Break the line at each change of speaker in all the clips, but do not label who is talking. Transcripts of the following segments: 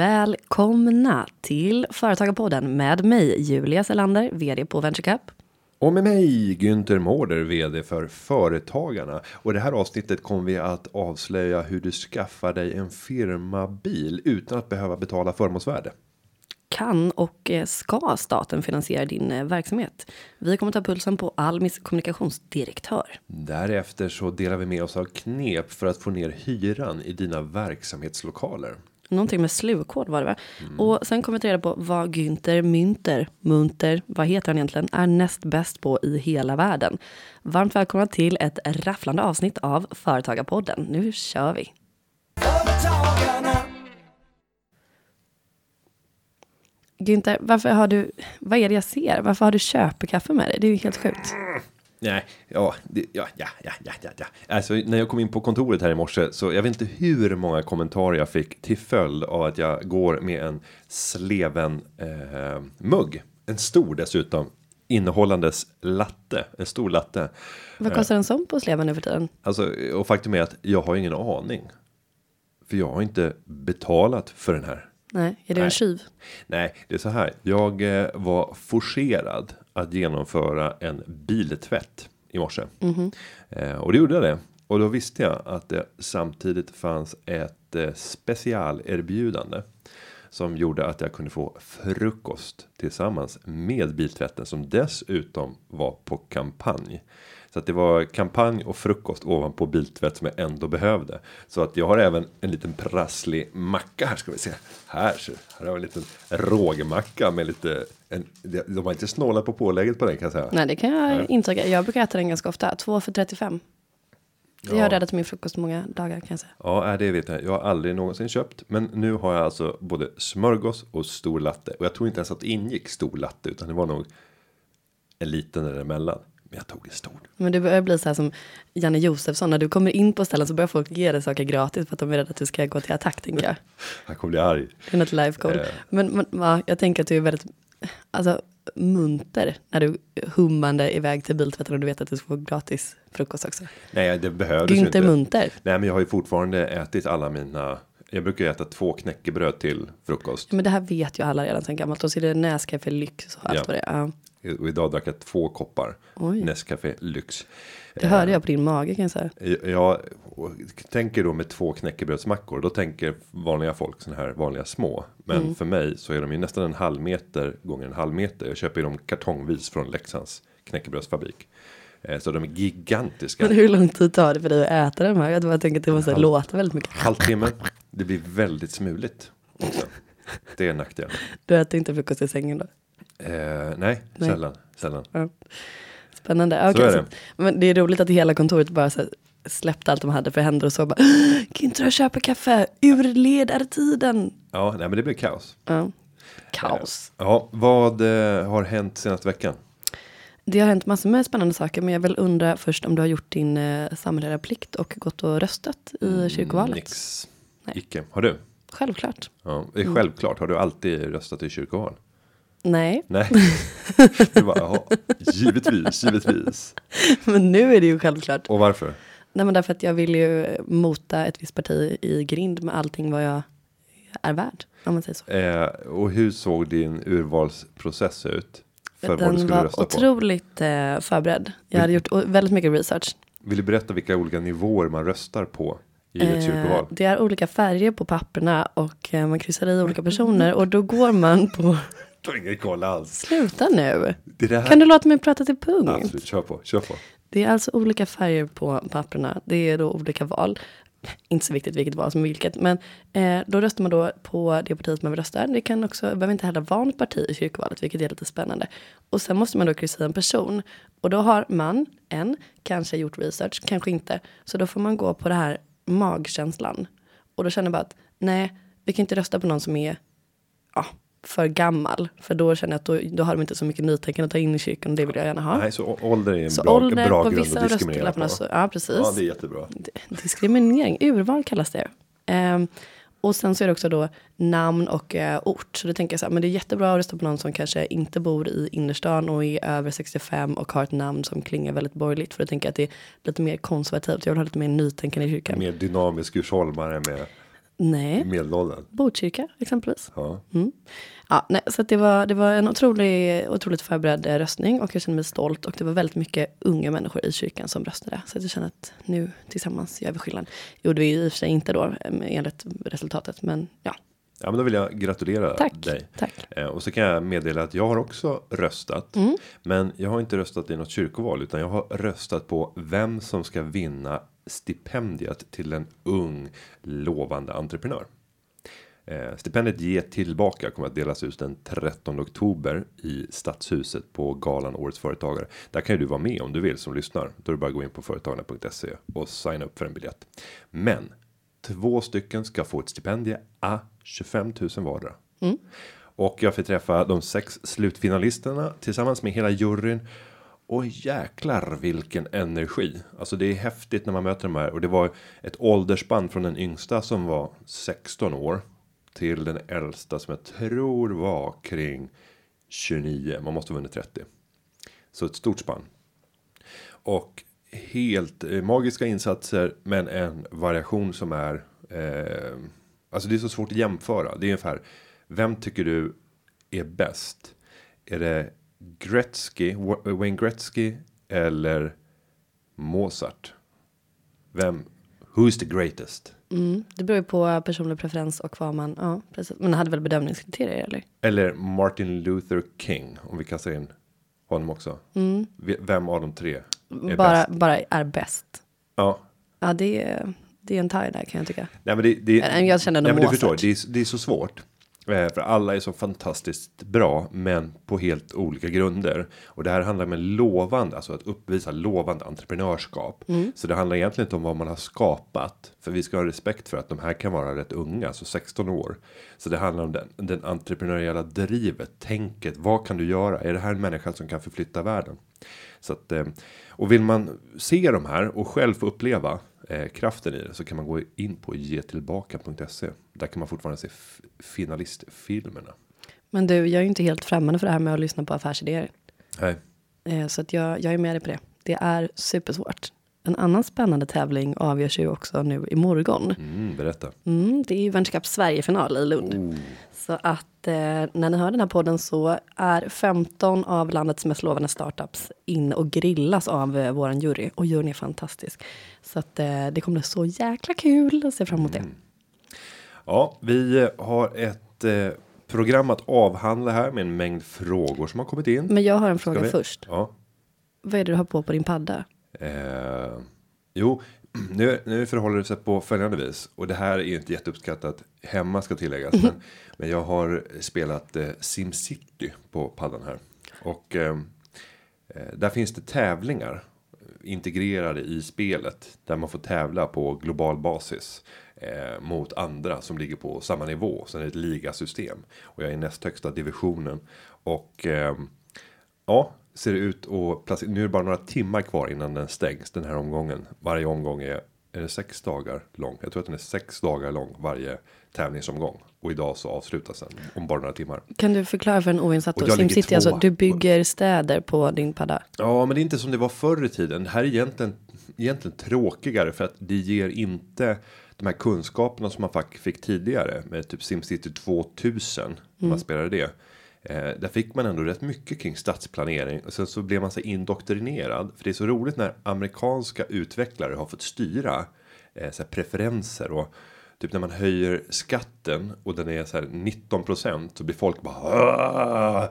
Välkomna till Företagarpodden med mig Julia Selander, vd på VentureCap.
Och med mig Günther Mårder, vd för Företagarna. Och det här avsnittet kommer vi att avslöja hur du skaffar dig en firmabil utan att behöva betala förmånsvärde.
Kan och eh, ska staten finansiera din eh, verksamhet? Vi kommer ta pulsen på Almis kommunikationsdirektör.
Därefter så delar vi med oss av knep för att få ner hyran i dina verksamhetslokaler.
Någonting med slukkod var det va? Och sen vi ta reda på vad Günther Münter, Munter, vad heter han egentligen, är näst bäst på i hela världen. Varmt välkomna till ett rafflande avsnitt av Företagarpodden. Nu kör vi! Günther, varför har du, vad är det jag ser? Varför har du köpekaffe med dig? Det är ju helt sjukt.
Nej, ja, det, ja, ja, ja, ja, ja, ja. Alltså när jag kom in på kontoret här i morse så jag vet inte hur många kommentarer jag fick till följd av att jag går med en sleven eh, mugg. En stor dessutom innehållandes latte, en stor latte.
Vad kostar en sån på sleven nu för tiden?
Alltså och faktum är att jag har ingen aning. För jag har inte betalat för den här.
Nej, är det en
Nej.
tjuv?
Nej, det är så här. Jag eh, var forcerad att genomföra en biltvätt i morse. Eh, och det gjorde jag det. Och då visste jag att det samtidigt fanns ett eh, specialerbjudande. Som gjorde att jag kunde få frukost tillsammans med biltvätten som dessutom var på kampanj. Så att det var kampanj och frukost ovanpå biltvätt som jag ändå behövde. Så att jag har även en liten prasslig macka här ska vi se. Här ser. Här har vi en liten rågmacka med lite. En, de har inte snålat på pålägget på den kan jag säga.
Nej, det kan jag intyga. Jag brukar äta den ganska ofta. Två för 35. Det
Ja.
har räddat min frukost många dagar kan jag säga.
Ja, det vet jag. Jag har aldrig någonsin köpt. Men nu har jag alltså både smörgås och stor latte. Och jag tror inte ens att det ingick stor latte. Utan det var nog en liten däremellan. Men jag tog en stor.
Men det börjar bli så här som Janne Josefsson. När du kommer in på ställen så börjar folk ge dig saker gratis för att de är rädda att du ska gå till attack, tänker jag.
Han kommer bli arg.
Det är något life goal.
Eh.
Men, men ja, jag tänker att du är väldigt alltså, munter när du hummande iväg till biltvätten och du vet att du ska få gratis frukost också.
Nej, det behövdes
Günther
inte.
Munter.
Nej, men jag har ju fortfarande ätit alla mina. Jag brukar äta två knäckebröd till frukost.
Men det här vet ju alla redan sedan gammalt. Och så är det Nescafé Lyx och allt
Ja.
vad det är. Ja.
Och idag drack jag två koppar.
Oj.
Nescafé Lyx.
Det hörde jag på din mage kan jag säga.
Jag tänker då med två knäckebrödsmackor. Då tänker vanliga folk såna här vanliga små. Men
Mm.
för mig så är de ju nästan en halv meter gånger en halv meter. Jag köper ju dem kartongvis från Leksands knäckebrödsfabrik. Eh, Så de är gigantiska.
Men hur lång tid tar det för dig att äta de här? Jag bara tänker att det måste
Halv-
låta väldigt mycket.
Halvtimme. Det blir väldigt smuligt. Också. Det är en nackdel.
Du äter inte frukost i sängen då?
Eh, nej,
Nej.
sällan. Sällan.
Ja. Spännande.
Så
Okej,
är
så
det.
men det är roligt att hela kontoret bara så här, släppte allt de hade för händer och så bara Günther köper kaffe ur ledartiden.
Ja, nej, men det blir kaos.
Ja. Kaos.
Ja, vad eh, har hänt senaste veckan?
Det har hänt massor med spännande saker men jag vill undra först om du har gjort din eh, samhällsplikt och gått och röstat i kyrkovalet.
Nix.
Nej.
Icke. Har du?
Självklart.
Ja,
Mm.
självklart. Har du alltid röstat i kyrkoval?
Nej,
Nej. det var, ja, givetvis, givetvis.
men nu är det ju självklart.
Och varför?
Nej men därför att jag vill ju mota ett visst parti i grind med allting vad jag är värd. Om man säger så.
Eh, och hur såg din urvalsprocess ut? För vad du
Den
skulle
var
rösta på?
otroligt eh, förberedd. Jag hade gjort väldigt mycket research.
Vill du berätta vilka olika nivåer man röstar på i ett kyrkoval?
det är olika färger på papperna och eh, man kryssar i olika personer och då går man på...
Du har ingen koll alls.
Sluta nu!
Det är det här.
Kan du låta mig prata till punkt?
Absolut, kör på, kör på.
Det är alltså olika färger på papperna. Det är då olika val. Inte så viktigt vilket val som är vilket. Men eh, då röstar man då på det partiet man vill rösta. Det kan också, behöver inte heller vara något parti i kyrkovalet, vilket är lite spännande. Och sen måste man då kryssa i en person. Och då har man, en, kanske gjort research, kanske inte. Så då får man gå på det här magkänslan. Och då känner jag bara att nej, vi kan inte rösta på någon som är ja, för gammal. För då känner jag att då, då har de inte så mycket nytänkande att ta in i kyrkan och det vill jag gärna ha.
Nej, så ålder är en
Så
bra,
ålder
bra
på
grund
vissa
att diskriminera på.
så, ja precis.
Ja, det är jättebra.
Diskriminering, urval kallas det. Ehm, Och sen så är det också då namn och eh, ort. Så då tänker jag så här, men det är jättebra att rösta på någon som kanske inte bor i innerstan och är över 65 och har ett namn som klingar väldigt borgerligt. För då tänker jag att det är lite mer konservativt. Jag vill ha lite mer nytänkande i kyrkan.
Mer dynamisk djursholmare med
Nej,
medelåldern.
Botkyrka exempelvis.
Ja.
Ja, nej, så det, var, det var en otrolig, otroligt förberedd eh, röstning och jag kände mig stolt. Och det var väldigt mycket unga människor i kyrkan som röstade. Så att jag kände att nu tillsammans gör vi skillnad. Gjorde vi i och för sig inte då enligt resultatet, men ja.
Ja, men då vill jag gratulera
Tack,
dig.
tack.
Eh, och så kan jag meddela att jag har också röstat. Men jag har inte röstat i något kyrkoval utan jag har röstat på vem som ska vinna stipendiet till en ung lovande entreprenör. Eh, stipendiet Ge tillbaka kommer att delas ut den 13 oktober i Stadshuset på galan Årets Företagare. Där kan ju du vara med om du vill som lyssnar. Då är det bara att gå in på företagarna.se och signa upp för en biljett. Men två stycken ska få ett stipendie a 25 000 vardera. Och jag får träffa de sex slutfinalisterna tillsammans med hela juryn. Och jäklar vilken energi. Alltså det är häftigt när man möter de här. Och det var ett åldersspann från den yngsta som var 16 år. Till den äldsta som jag tror var kring 29. Man måste ha vunnit 30. Så ett stort spann. Och helt eh, magiska insatser. Men en variation som är. Eh, alltså det är så svårt att jämföra. Det är ungefär. Vem tycker du är bäst? Är det Gretzky, Wa- Wayne Gretzky eller Mozart? Vem? Who is the greatest?
Mm, det beror ju på personlig preferens och vad man, ja precis. Men hade väl bedömningskriterier eller?
Eller Martin Luther King om vi kastar in honom också. V- Vem av de tre är
Mm. Bara,
bäst?
bara är bäst.
Ja,
Ja, det är, det är en tie där kan jag tycka.
Nej men det, det,
jag känner
nej, men du
Mozart.
förstår, det är, det är så svårt. Eh, För alla är så fantastiskt bra, men på helt olika grunder. Och det här handlar om en lovande, alltså att uppvisa lovande entreprenörskap.
Mm.
Så det handlar egentligen inte om vad man har skapat. För vi ska ha respekt för att de här kan vara rätt unga, alltså 16 år. Så det handlar om den, den entreprenöriella drivet, tänket. Vad kan du göra? Är det här en människa som kan förflytta världen? Så att, eh, och vill man se de här och själv få uppleva eh, kraften i det så kan man gå in på getillbaka.se. Där kan man fortfarande se finalistfilmerna.
Men du, jag är ju inte helt främmande för det här med att lyssna på affärsidéer.
Nej.
Eh, Så att jag, jag är med dig på det. Det är supersvårt. En annan spännande tävling avgörs ju också nu imorgon.
Mm, berätta.
Mm, det är ju Cup Sverige-final i Lund. Så att eh, när ni hör den här podden så är 15 av landets mest lovande startups in och grillas av eh, våran jury. Och juryn är fantastisk. Så att eh, det kommer bli så jäkla kul att se fram emot det.
Ja, vi har ett eh, program att avhandla här med en mängd frågor som har kommit in.
Men jag har en fråga först.
Ja.
Vad är det du har på på din padda?
Eh, jo, nu, nu förhåller det sig på följande vis. Och det här är ju inte jätteuppskattat hemma ska tilläggas. men, men jag har spelat eh, SimCity på paddan här. Och eh, eh, där finns det tävlingar integrerade i spelet. Där man får tävla på global basis. Eh, mot andra som ligger på samma nivå. Sen är det ett ligasystem. Och jag är i näst högsta divisionen. Och ehm, Ja, ser det ut och placera. Nu är det bara några timmar kvar innan den stängs den här omgången. Varje omgång är, är det sex dagar lång. Jag tror att den är sex dagar lång varje tävlingsomgång. Och idag så avslutas den om bara några timmar.
Kan du förklara för en oinsatt då? SimCity, alltså du bygger städer på din padda.
Ja, men det är inte som det var förr i tiden. Det här är egentligen, egentligen tråkigare för att det ger inte de här kunskaperna som man fick tidigare med typ SimCity 2000 när man spelade det. Eh, där fick man ändå rätt mycket kring stadsplanering och sen så blev man så indoktrinerad för det är så roligt när amerikanska utvecklare har fått styra eh, så här preferenser och typ när man höjer skatten och den är så här 19% så blir folk bara "Aah!"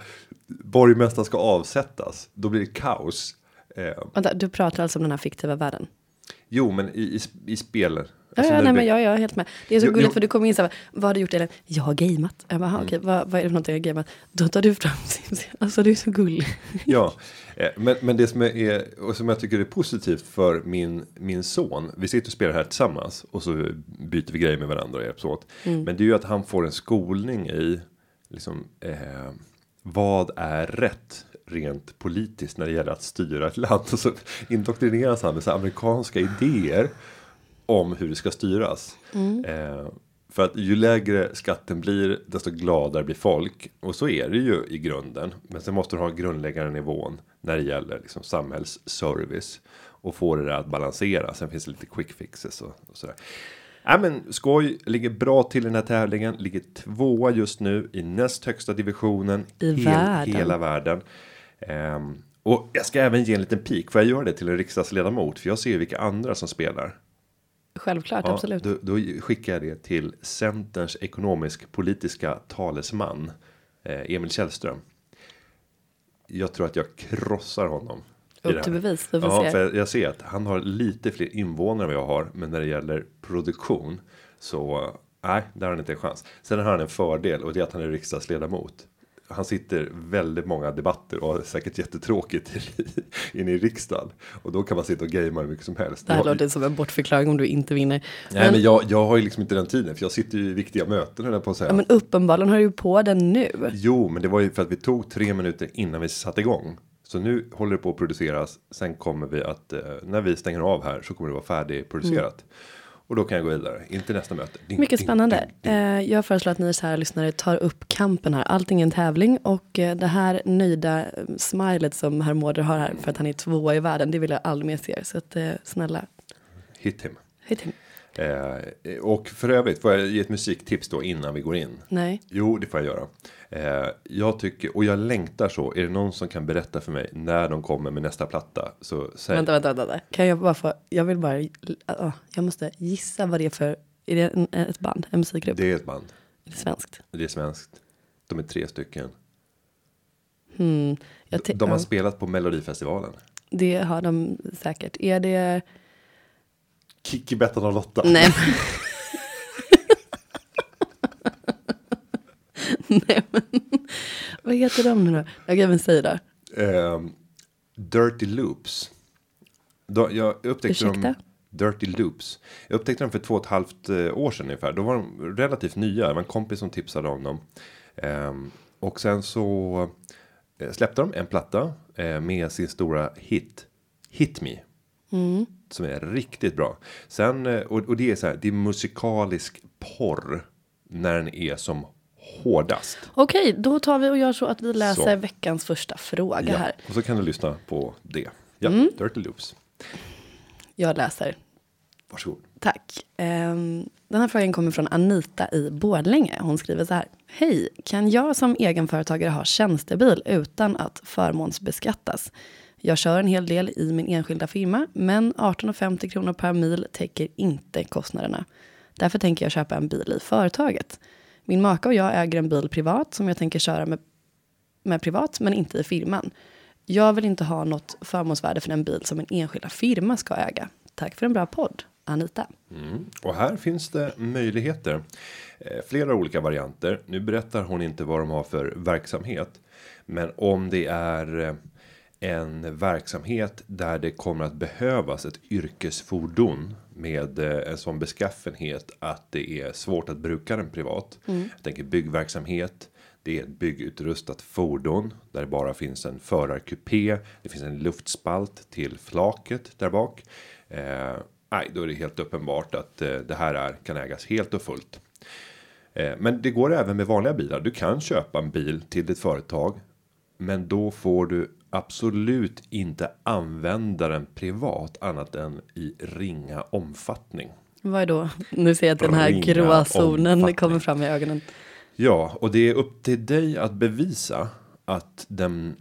borgmästaren ska avsättas. Då blir det kaos. Eh,
du pratar alltså om den här fiktiva världen?
Jo, men i, i, i spel.
Ja,
Alltså,
ja,
när
nej, men jag, jag är helt med. Det är så
Jo,
gulligt
jo.
för du kommer in så här, vad har du gjort Elin? Jag har gameat. Jag bara, "Aha, okej, vad, vad är det för någonting jag har gameat? Då tar du fram Sims. Alltså du är så gullig.
Ja, eh, men, men det som är och som jag tycker är positivt för min min son. Vi sitter och spelar här tillsammans och så byter vi grejer med varandra och hjälps åt. Men det är ju att han får en skolning i liksom eh, vad är rätt rent politiskt när det gäller att styra ett land och så indoktrineras han med så amerikanska idéer om hur det ska styras. Eh, För att ju lägre skatten blir, desto gladare blir folk. Och så är det ju i grunden. Men sen måste du ha grundläggande nivån när det gäller liksom samhällsservice. Och få det där att balansera. Sen finns det lite quick fixes och, och sådär. Ja, men skoj ligger bra till i den här tävlingen. Ligger tvåa just nu i näst högsta divisionen.
I världen.
Hela världen. Ehm, och jag ska även ge en liten pik. Får jag göra det till en riksdagsledamot? För jag ser vilka andra som spelar.
Självklart,
Ja,
absolut.
Då, då skickar jag det till Centerns ekonomisk politiska talesman eh, Emil Källström. Jag tror att jag krossar honom.
Upp till bevis, vi
ja,
se.
för jag ser att han har lite fler invånare än vad jag har, men när det gäller produktion så nej, där har han inte en chans. Sen har han en fördel och det är att han är riksdagsledamot. Han sitter väldigt många debatter och har säkert jättetråkigt inne i riksdagen och då kan man sitta och gamea hur mycket som helst.
Det här låter som en bortförklaring om du inte vinner.
Nej, men jag, jag har ju liksom inte den tiden för jag sitter ju i viktiga möten jag på att säga.
Ja, men uppenbarligen har du ju på den nu.
Jo, men det var ju för att vi tog tre minuter innan vi satte igång. Så nu håller det på att produceras. Sen kommer vi att eh, när vi stänger av här så kommer det vara färdigproducerat. Och då kan jag gå vidare in till nästa möte. Ding,
Mycket
ding,
spännande.
ding.
Eh, Jag föreslår att ni så här lyssnare tar upp kampen här. Allting är en tävling och eh, det här nöjda eh, smilet som herr Mårder har här för att han är tvåa i världen, det vill jag aldrig mer se. Så att eh, snälla,
Hit him.
hej till.
Eh, och för övrigt får jag ge ett musiktips då innan vi går in.
Nej,
Jo, det får jag göra. Eh, jag tycker och jag längtar så. Är det någon som kan berätta för mig när de kommer med nästa platta så säg.
vänta, vänta, vänta. Kan jag bara få, jag vill bara, ah, jag måste gissa vad det är för, är det en, ett band, en musikgrupp?
Det är ett band.
Är det svenskt?
Det är svenskt. De är tre stycken.
Hmm, te-
De har spelat på Melodifestivalen.
det har de säkert. Är det,
Kikki, Bettan och Lotta.
nej. nej men, vad heter de nu då? Okej men säg då.
Ehm, Dirty Loops. Då, jag upptäckte dem. Dirty Loops. Jag upptäckte dem för två och ett halvt eh, år sedan ungefär. Då var de relativt nya. Det var en kompis som tipsade om dem. Ehm, och sen så eh, släppte de en platta eh, med sin stora hit. Hit Me. Som är riktigt bra. Sen, eh, och, och det är så här, det är musikalisk porr. När den är som hårdast.
Okej, då tar vi och gör så att vi läser
Så.
veckans första fråga här.
Och så kan du lyssna på det. Ja,
Mm.
Dirty Loops.
Jag läser.
Varsågod.
Tack. Ehm, Den här frågan kommer från Anita i Borlänge. Hon skriver så här. Hej, kan jag som egenföretagare ha tjänstebil utan att förmånsbeskattas? Jag kör en hel del i min enskilda firma, men 18,50 kronor per mil täcker inte kostnaderna. Därför tänker jag köpa en bil i företaget. Min maka och jag äger en bil privat som jag tänker köra med, med privat, men inte i firman. Jag vill inte ha något förmånsvärde för den bil som en enskilda firma ska äga. Tack för en bra podd, Anita. Mm.
Och här finns det möjligheter. Eh, flera olika varianter. Nu berättar hon inte vad de har för verksamhet. Men om det är eh, en verksamhet där det kommer att behövas ett yrkesfordon med eh, en sån beskaffenhet att det är svårt att bruka den privat. Jag tänker byggverksamhet. Det är ett byggutrustat fordon där det bara finns en förarkupé. Det finns en luftspalt till flaket där bak. Eh, nej, då är det helt uppenbart att eh, det här är, kan ägas helt och fullt. Eh, men det går även med vanliga bilar. Du kan köpa en bil till ditt företag. Men då får du absolut inte använda den privat annat än i ringa omfattning.
Vad är då? Nu ser jag att den här
Ringa
gråa zonen
omfattning.
kommer fram i ögonen.
Ja, och det är upp till dig att bevisa att den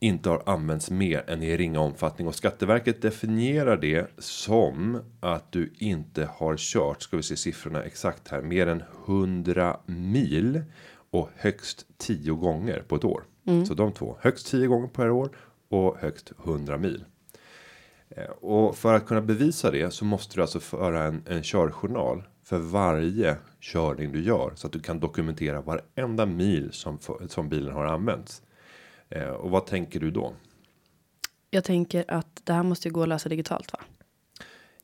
inte har använts mer än i ringa omfattning och Skatteverket definierar det som att du inte har kört, ska vi se siffrorna exakt här, mer än 100 mil och högst 10 gånger på ett år. Så de två, högst 10 gånger per år och högst 100 mil. Eh, Och för att kunna bevisa det så måste du alltså föra en, en körjournal för varje körning du gör så att du kan dokumentera varenda mil som, som bilen har använts. Eh, och vad tänker du då?
Jag tänker att det här måste ju gå att lösa digitalt va?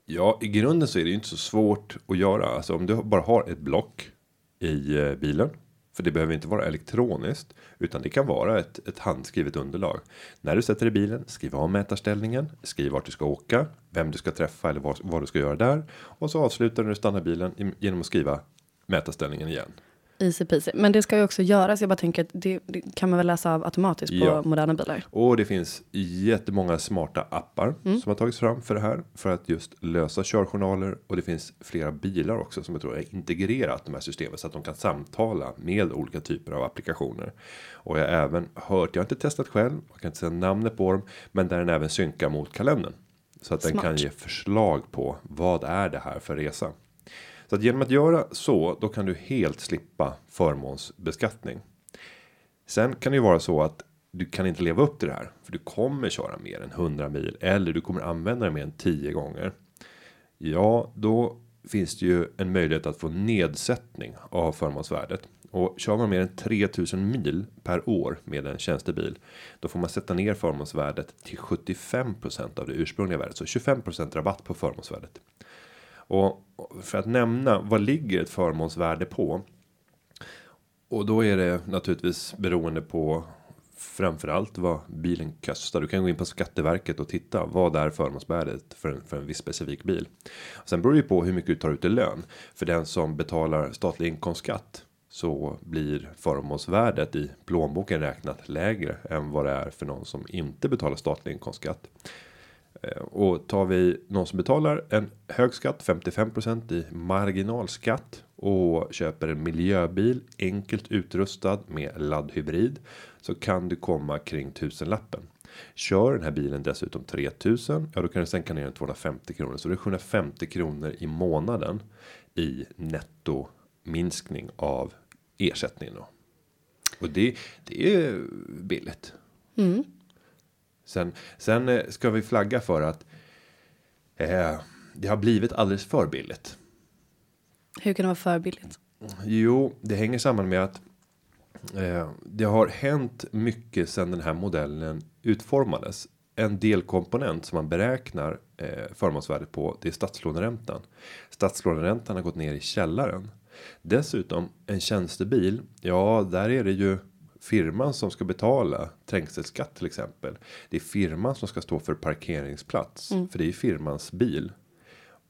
Ja, i grunden så är det ju inte så svårt att göra. Alltså om du bara har ett block i eh, bilen. För det behöver inte vara elektroniskt. Utan det kan vara ett, ett handskrivet underlag. När du sätter i bilen, skriv av mätarställningen. Skriv vart du ska åka. Vem du ska träffa eller vad, vad du ska göra där. Och så avslutar du när du stannar bilen genom att skriva mätarställningen igen.
Easy peasy. Men det ska ju också göras. Jag bara tänker att det, det kan man väl läsa av automatiskt på
Ja.
moderna bilar.
Och det finns jättemånga smarta appar
Mm.
som har tagits fram för det här för att just lösa körjournaler och det finns flera bilar också som jag tror är integrerat de här systemen så att de kan samtala med olika typer av applikationer. Och jag har även hört, jag har inte testat själv, jag kan inte säga namnet på dem, men där den även synkar mot kalendern så att den
Smart.
kan ge förslag på vad är det här för resa. Så att genom att göra så, då kan du helt slippa förmånsbeskattning. Sen kan det ju vara så att du kan inte leva upp till det här för du kommer köra mer än 100 mil eller du kommer använda det mer än 10 gånger. Ja, då finns det ju en möjlighet att få nedsättning av förmånsvärdet och kör man mer än 3000 mil per år med en tjänstebil. Då får man sätta ner förmånsvärdet till 75% av det ursprungliga värdet, så 25% rabatt på förmånsvärdet. Och för att nämna vad ligger ett förmånsvärde på? Och då är det naturligtvis beroende på framförallt vad bilen kostar. Du kan gå in på Skatteverket och titta vad är förmånsvärdet för en, för en viss specifik bil. Sen beror det ju på hur mycket du tar ut i lön. För den som betalar statlig inkomstskatt så blir förmånsvärdet i plånboken räknat lägre än vad det är för någon som inte betalar statlig inkomstskatt. Eh, och tar vi någon som betalar en hög skatt 55% i marginalskatt och köper en miljöbil enkelt utrustad med laddhybrid så kan du komma kring tusenlappen. Kör den här bilen dessutom 3000 ja då kan du sänka ner den 250 kronor så det är 750 kronor i månaden i netto minskning av ersättningen då. Och det, det är billigt. Mm. Sen, sen eh, ska vi flagga för att eh, det har blivit alldeles för billigt.
Hur kan det vara för billigt?
Jo, det hänger samman med att eh, det har hänt mycket sedan den här modellen utformades. En delkomponent som man beräknar eh, förmånsvärdet på det är statslåneräntan. Statslåneräntan har gått ner i källaren. Dessutom en tjänstebil. Ja, där är det ju firman som ska betala trängselskatt till exempel. Det är firman som ska stå för parkeringsplats för det är firmans bil.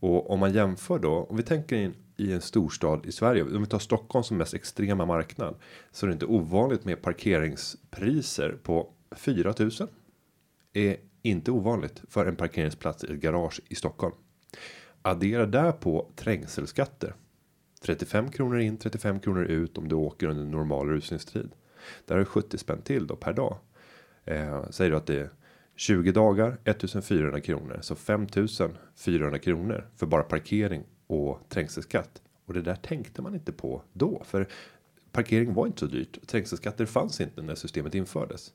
Och om man jämför då, om vi tänker in i en storstad i Sverige, om vi tar Stockholm som mest extrema marknad. Så är det inte ovanligt med parkeringspriser på 4000. Är inte ovanligt för en parkeringsplats i ett garage i Stockholm. Addera där på trängselskatter. 35 kronor in, 35 kronor ut om du åker under normal rusningstid. Där är du 70 spänn till då per dag. Eh, säger du att det är 20 dagar 1400 kronor så 5400 kronor för bara parkering och trängselskatt. Och det där tänkte man inte på då för parkering var inte så dyrt. Trängselskatter fanns inte när systemet infördes.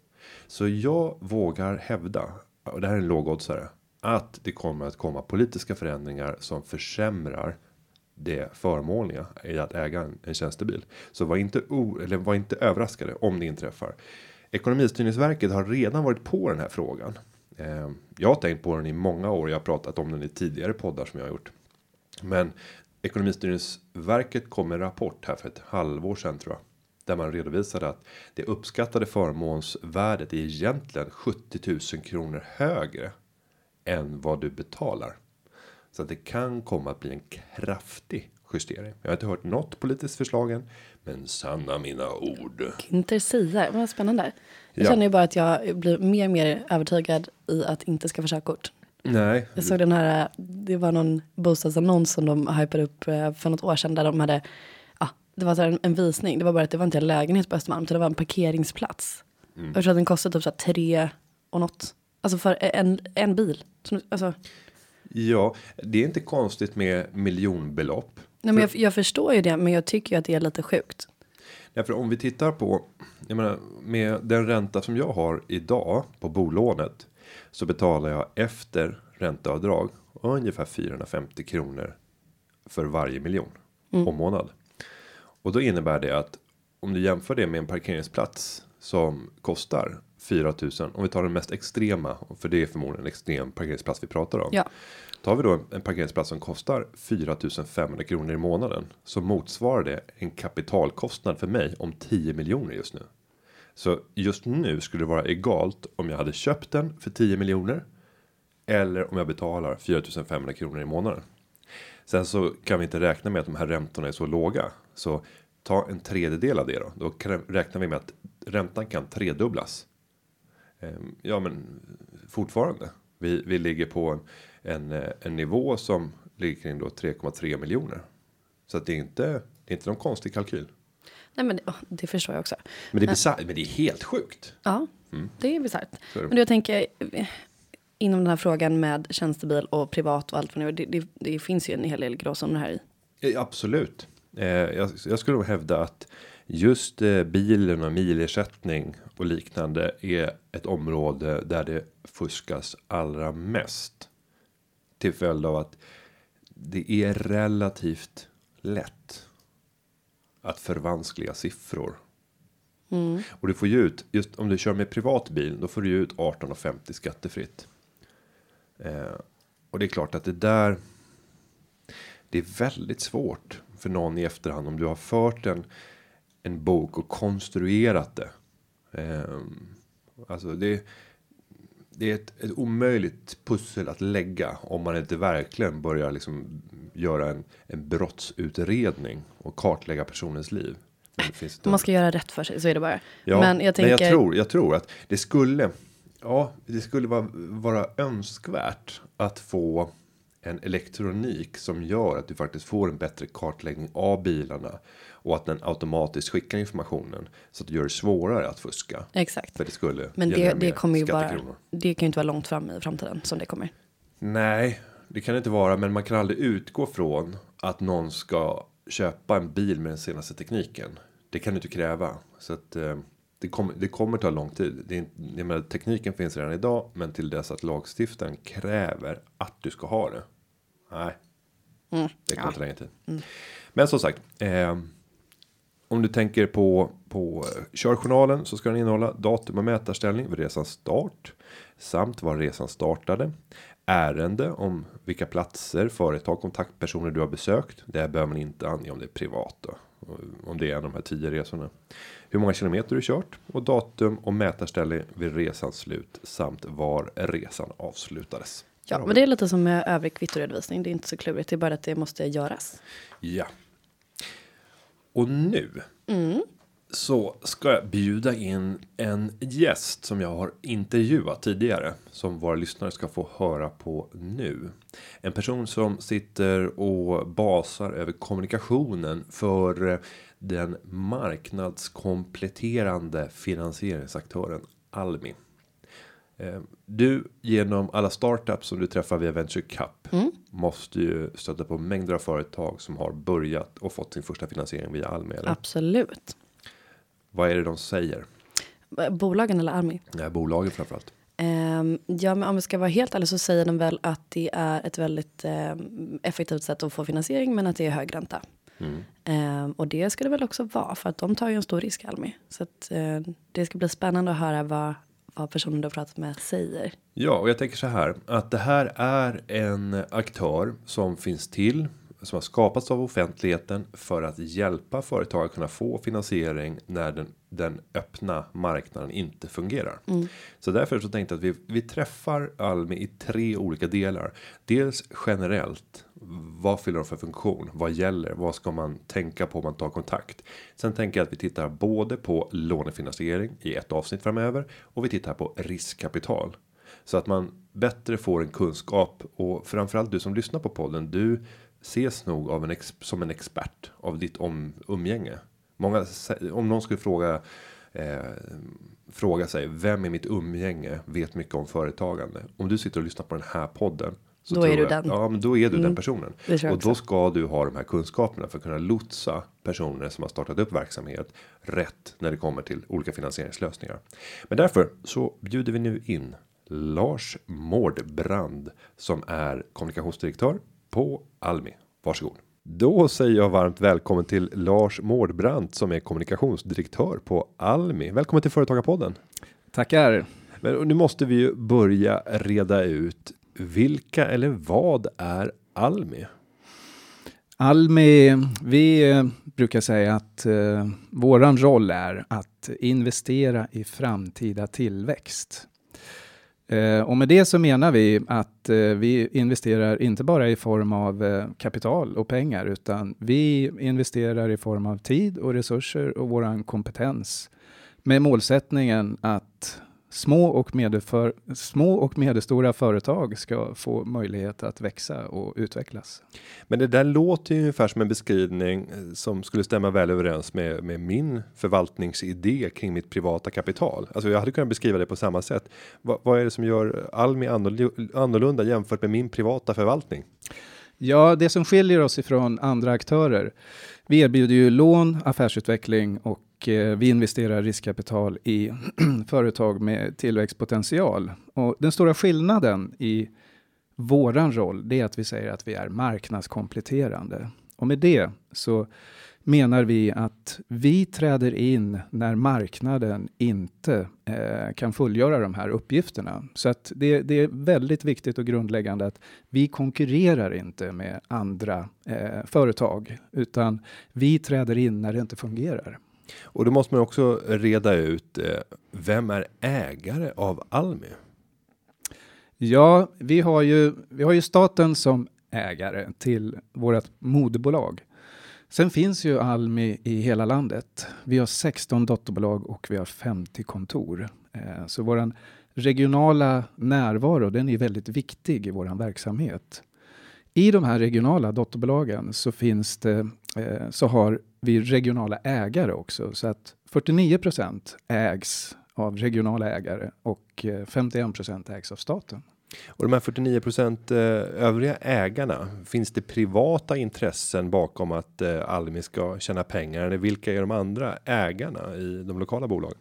Så jag vågar hävda och det här är en lågoddsare att det kommer att komma politiska förändringar som försämrar det förmånliga i att äga en, en tjänstebil. Så var inte o, eller var inte överraskade om det inträffar. Ekonomistyrningsverket har redan varit på den här frågan. Eh, jag har tänkt på den i många år. Jag har pratat om den i tidigare poddar som jag har gjort. Men Ekonomistyrningsverket kom med en rapport här för ett halvår sedan tror jag. Där man redovisade att det uppskattade förmånsvärdet är egentligen 70 000 kronor högre än vad du betalar. Så att det kan komma att bli en kraftig justering. Jag har inte hört något politiskt förslag än. Men sanna mina ord.
Intersia, vad spännande. Jag
Ja.
känner ju bara att jag blir mer och mer övertygad i att inte skaffa körkort.
Nej,
Jag såg den här, det var någon bostadsannons som de hypade upp eh, för något år sedan där de hade, ja, det var så en, en visning. Det var bara att det var inte en lägenhet på Östermalm, utan det var en parkeringsplats.
Mm.
Jag tror att den kostade typ så här tre och något. Alltså för en, en bil. Alltså,
ja, det är inte konstigt med miljonbelopp.
nej, men jag, jag förstår ju det, men jag tycker ju att det är lite sjukt.
Därför om vi tittar på, jag menar, med den ränta som jag har idag på bolånet. Så betalar jag efter ränteavdrag ungefär 450 kronor för varje miljon om månad. Och då innebär det att om du jämför det med en parkeringsplats som kostar 4000 om vi tar den mest extrema för det är förmodligen en extrem parkeringsplats vi pratar om.
Ja.
Tar vi då en, en parkeringsplats som kostar 4500 kronor i månaden så motsvarar det en kapitalkostnad för mig om 10 miljoner just nu. Så just nu skulle det vara egalt om jag hade köpt den för 10 miljoner eller om jag betalar 4500 kronor i månaden. Sen så kan vi inte räkna med att de här räntorna är så låga Så ta en tredjedel av det då. Då räknar vi med att räntan kan tredubblas. Ehm, Ja, men fortfarande. Vi, vi ligger på en, en, eh, en nivå som ligger kring då 3,3 miljoner. Så att det är inte, det är inte någon konstig kalkyl.
Nej men det, det förstår jag också.
Men det är bisarrt, men det är helt sjukt.
Ja, det är bisarrt.
Mm. Så är det.
Men du, jag tänker eh, inom den här frågan med tjänstebil och privat och allt vad det, det, det finns ju en hel del gråzoner här i.
Absolut. Eh, jag, jag skulle nog hävda att just eh, bilen och milersättning och liknande är ett område där det fuskas allra mest. Till följd av att det är relativt lätt att förvanskliga siffror. Och du får ju ut just om du kör med privat bil, då får du ju ut 18,50 skattefritt. Eh, och det är klart att det där. Det är väldigt svårt för någon i efterhand om du har fört en en bok och konstruerat det. Ehm, alltså det. Det är ett, ett omöjligt pussel att lägga om man inte verkligen börjar liksom göra en, en brottsutredning och kartlägga personens liv.
Om man ska göra rätt för sig så är det bara.
Ja,
men jag tänker.
men jag tror, jag tror att det skulle. Ja, det skulle vara, vara önskvärt att få en elektronik som gör att du faktiskt får en bättre kartläggning av bilarna och att den automatiskt skickar informationen så att det gör det svårare att fuska.
Exakt.
För det skulle.
Men det, det
mer
kommer ju bara. Det kan ju inte vara långt fram i framtiden som det kommer.
Nej, det kan det inte vara, men man kan aldrig utgå från att någon ska köpa en bil med den senaste tekniken. Det kan du inte kräva så att eh, det kommer. Det kommer ta lång tid. Det är, jag menar, tekniken finns redan idag, men till dess att lagstiftaren kräver att du ska ha det. Nej, det kommer
ja.
ta längre tid. Men som sagt, eh, om du tänker på på eh, körjournalen så ska den innehålla datum och mätarställning vid resans start samt var resan startade. Ärende om vilka platser, företag, kontaktpersoner du har besökt. Det behöver man inte ange om det är privat då. Om det är en av de här tio resorna. Hur många kilometer du kört och datum och mätarställe vid resans slut samt var resan avslutades.
Ja, men det är lite som med övrig kvittoredovisning. Det är inte så klurigt. Det är bara att det måste göras.
Ja. Och nu. Så ska jag bjuda in en gäst som jag har intervjuat tidigare. Som våra lyssnare ska få höra på nu. En person som sitter och basar över kommunikationen för eh, den marknadskompletterande finansieringsaktören Almi. Eh, Du genom alla startups som du träffar via Venture Cup måste ju stöta på mängder av företag som har börjat och fått sin första finansiering via Almi. Eller?
Absolut.
Vad är det de säger?
Bolagen eller?
Det här bolagen framförallt.
Ehm, ja, men om vi ska vara helt ärlig så säger de väl att det är ett väldigt ehm, effektivt sätt att få finansiering, men att det är hög ränta. Ehm, och det ska det väl också vara, för att de tar ju en stor risk, Almi. Så att, eh, det ska bli spännande att höra vad, vad personen du har pratat med säger.
Ja, och jag tänker så här att det här är en aktör som finns till som har skapats av offentligheten för att hjälpa företag att kunna få finansiering när den, den öppna marknaden inte fungerar. Så därför så tänkte jag att vi, vi träffar Almi i tre olika delar. Dels generellt. Vad fyller de för funktion? Vad gäller? Vad ska man tänka på om man tar kontakt? Sen tänker jag att vi tittar både på lånefinansiering i ett avsnitt framöver och vi tittar på riskkapital. Så att man bättre får en kunskap och framförallt du som lyssnar på podden. Du ses nog av en som en expert av ditt om, umgänge. Många om någon skulle fråga. Eh, fråga sig vem i mitt umgänge vet mycket om företagande. Om du sitter och lyssnar på den här podden. Så
Då är du
jag,
den.
Ja, men då är du den personen. Och då ska du ha de här kunskaperna för att kunna lotsa personer som har startat upp verksamhet rätt när det kommer till olika finansieringslösningar. Men därför så bjuder vi nu in Lars Mårdbrand som är kommunikationsdirektör på Almi. Varsågod. Då säger jag varmt välkommen till Lars Mårdbrand som är kommunikationsdirektör på Almi. Välkommen till Företagarpodden.
Tackar.
Men nu måste vi ju börja reda ut vilka eller vad är Almi?
Almi, vi eh, brukar säga att eh, våran roll är att investera i framtida tillväxt. Eh, och med det så menar vi att eh, vi investerar inte bara i form av eh, kapital och pengar, utan vi investerar i form av tid och resurser och våran kompetens med målsättningen att små och, medelför, små och medelstora företag ska få möjlighet att växa och utvecklas.
Men det där låter ju ungefär som en beskrivning eh, som skulle stämma väl överens med, med min förvaltningsidé kring mitt privata kapital. Alltså jag hade kunnat beskriva det på samma sätt. Va, vad är det som gör Almi annorlunda jämfört med min privata förvaltning?
Ja, det som skiljer oss ifrån andra aktörer. Vi erbjuder ju lån, affärsutveckling och Eh, vi investerar riskkapital i företag med tillväxtpotential. Och den stora skillnaden i våran roll, det är att vi säger att vi är marknadskompletterande. Och med det så menar vi att vi träder in när marknaden inte eh, kan fullgöra de här uppgifterna. Så att det, det, är väldigt viktigt och grundläggande att vi konkurrerar inte med andra eh, företag, utan vi träder in när det inte fungerar.
Och då måste man också reda ut eh, vem är ägare av Almi?
Ja, vi har ju. Vi har ju staten som ägare till vårt moderbolag. Sen finns ju Almi i hela landet. Vi har 16 dotterbolag och vi har 50 kontor. Eh, så våran regionala närvaro, den är väldigt viktig i våran verksamhet. I de här regionala dotterbolagen så finns det, eh, så har vi regionala ägare också. Så att 49 procent ägs av regionala ägare och 51 eh, procent ägs av staten.
Och de här 49 procent eh, övriga ägarna, finns det privata intressen bakom att eh, Almi ska tjäna pengar? Eller vilka är de andra ägarna i de lokala bolagen?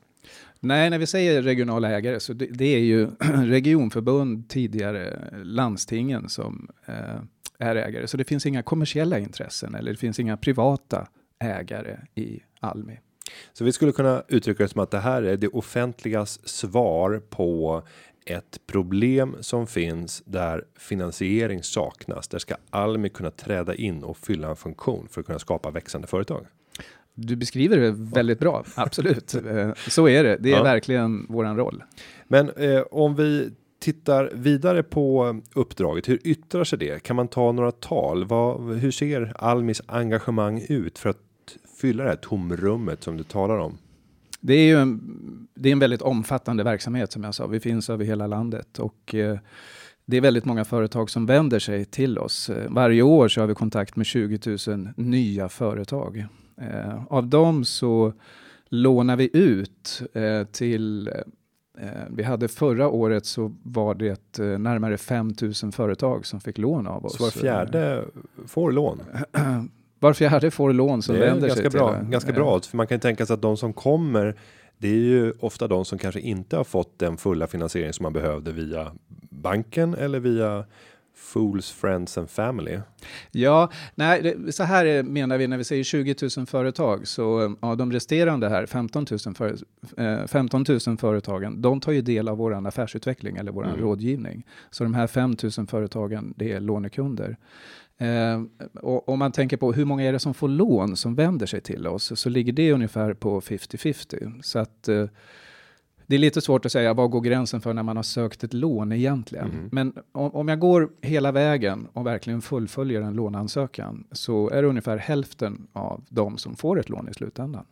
Nej, när vi säger regionala ägare så det, det är ju regionförbund, tidigare landstingen som eh, är ägare. Så det finns inga kommersiella intressen eller det finns inga privata ägare i Almi.
Så vi skulle kunna uttrycka det som att det här är det offentligas svar på ett problem som finns där finansiering saknas. Där ska Almi kunna träda in och fylla en funktion för att kunna skapa växande företag.
Du beskriver det väldigt bra, absolut. Eh, så är det, det är ja. verkligen våran roll.
Men eh, om vi tittar vidare på uppdraget, hur yttrar sig det? Kan man ta några tal? Vad, hur ser Almis engagemang ut för att fylla det här tomrummet som du talar om?
Det är ju en, det är en väldigt omfattande verksamhet som jag sa. Vi finns över hela landet och eh, det är väldigt många företag som vänder sig till oss. Eh, varje år så har vi kontakt med 20 000 nya företag. Eh, av dem så lånar vi ut eh, till vi hade förra året så var det närmare 5 000 företag som fick lån av oss.
Så var fjärde får lån?
Var fjärde får lån som vänder
sig
till
bra, Ganska bra, för man kan tänka sig att de som kommer det är ju ofta de som kanske inte har fått den fulla finansiering som man behövde via banken eller via Fools, Friends and Family.
Ja, nej, det, så här menar vi när vi säger 20 000 företag, så ja, de resterande här 15 000, för, eh, 15 000 företagen, de tar ju del av vår affärsutveckling eller vår mm. rådgivning. Så de här 5 000 företagen, det är lånekunder. Eh, och om man tänker på hur många är det som får lån som vänder sig till oss, så ligger det ungefär på 50-50. Så att eh, det är lite svårt att säga, var går gränsen för när man har sökt ett lån egentligen? Mm. Men om, om, jag går hela vägen och verkligen fullföljer en låneansökan, så är det ungefär hälften av de som får ett lån i slutändan.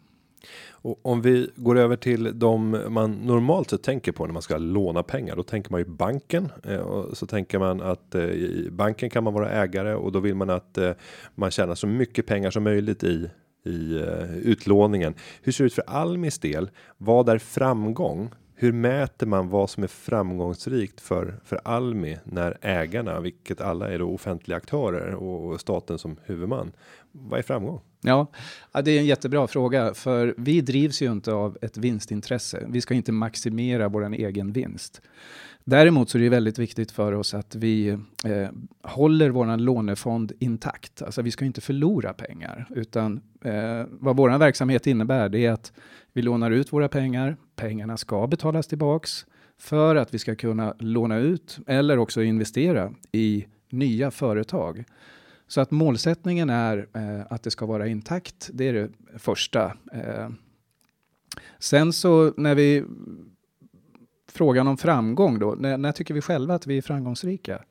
Och om vi går över till de man normalt sett tänker på när man ska låna pengar, då tänker man ju banken eh, och så tänker man att eh, i banken kan man vara ägare och då vill man att eh, man tjänar så mycket pengar som möjligt i i utlåningen. Hur ser det ut för Almis del? Vad är framgång? Hur mäter man vad som är framgångsrikt för för Almi när ägarna, vilket alla är då offentliga aktörer och staten som huvudman? Vad är framgång?
Ja, det är en jättebra fråga, för vi drivs ju inte av ett vinstintresse. Vi ska inte maximera vår egen vinst. Däremot så är det väldigt viktigt för oss att vi eh, håller vår lånefond intakt. Alltså vi ska inte förlora pengar, utan eh, vad vår verksamhet innebär, det är att vi lånar ut våra pengar. Pengarna ska betalas tillbaks för att vi ska kunna låna ut eller också investera i nya företag. Så att målsättningen är eh, att det ska vara intakt. Det är det första. Eh, sen så när vi frågan om framgång då, när, när tycker vi själva att vi är framgångsrika?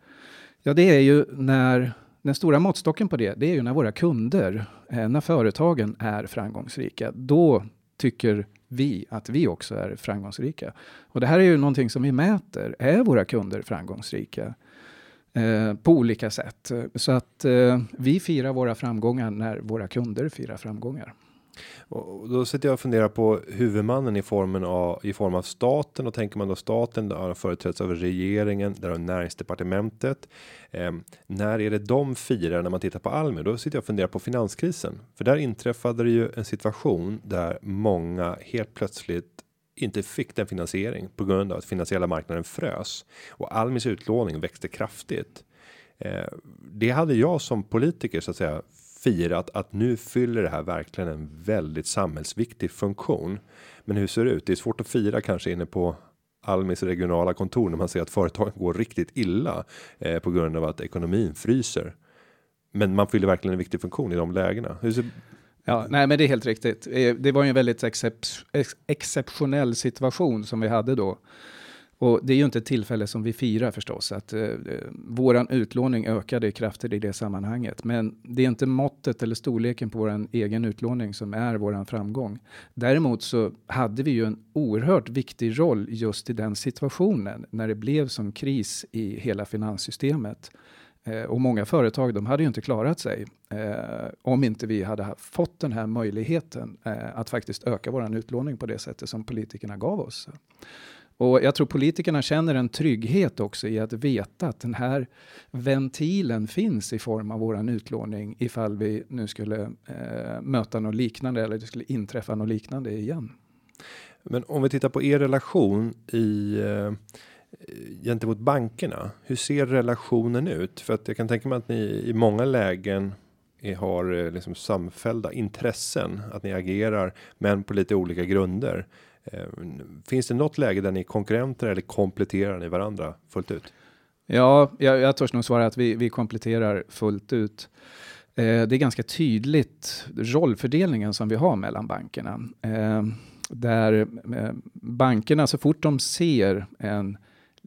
Ja, det är ju när den stora måttstocken på det, det är ju när våra kunder, eh, när företagen är framgångsrika. Då tycker vi att vi också är framgångsrika. Och det här är ju någonting som vi mäter. Är våra kunder framgångsrika? Eh, på olika sätt. Så att eh, vi firar våra framgångar när våra kunder firar framgångar.
Och då sitter jag och funderar på huvudmannen i formen av i form av staten och tänker man då staten där företräds av regeringen, där har näringsdepartementet. Eh, när är det de firar när man tittar på Almi? Då sitter jag och funderar på finanskrisen, för där inträffade det ju en situation där många helt plötsligt inte fick den finansiering på grund av att finansiella marknaden frös och Almis utlåning växte kraftigt. Eh, det hade jag som politiker så att säga firat att nu fyller det här verkligen en väldigt samhällsviktig funktion. Men hur ser det ut? Det är svårt att fira kanske inne på Almis regionala kontor när man ser att företagen går riktigt illa eh, på grund av att ekonomin fryser. Men man fyller verkligen en viktig funktion i de lägena. Hur ser...
Ja, nej, men det är helt riktigt. Eh, det var ju en väldigt excep ex exceptionell situation som vi hade då. Och det är ju inte ett tillfälle som vi firar förstås, att eh, våran utlåning ökade kraftigt i det sammanhanget. Men det är inte måttet eller storleken på våran egen utlåning som är våran framgång. Däremot så hade vi ju en oerhört viktig roll just i den situationen när det blev som kris i hela finanssystemet. Eh, och många företag, de hade ju inte klarat sig eh, om inte vi hade fått den här möjligheten eh, att faktiskt öka våran utlåning på det sättet som politikerna gav oss. Och jag tror politikerna känner en trygghet också i att veta att den här ventilen finns i form av våran utlåning ifall vi nu skulle eh, möta något liknande eller det skulle inträffa något liknande igen.
Men om vi tittar på er relation i eh, gentemot bankerna. Hur ser relationen ut? För att jag kan tänka mig att ni i många lägen har eh, liksom samfällda intressen att ni agerar, men på lite olika grunder. Eh, finns det något läge där ni är konkurrenter eller kompletterar ni varandra fullt ut?
Ja, jag, jag törs nog svara att vi, vi kompletterar fullt ut. Eh, det är ganska tydligt rollfördelningen som vi har mellan bankerna. Eh, där eh, bankerna, så fort de ser en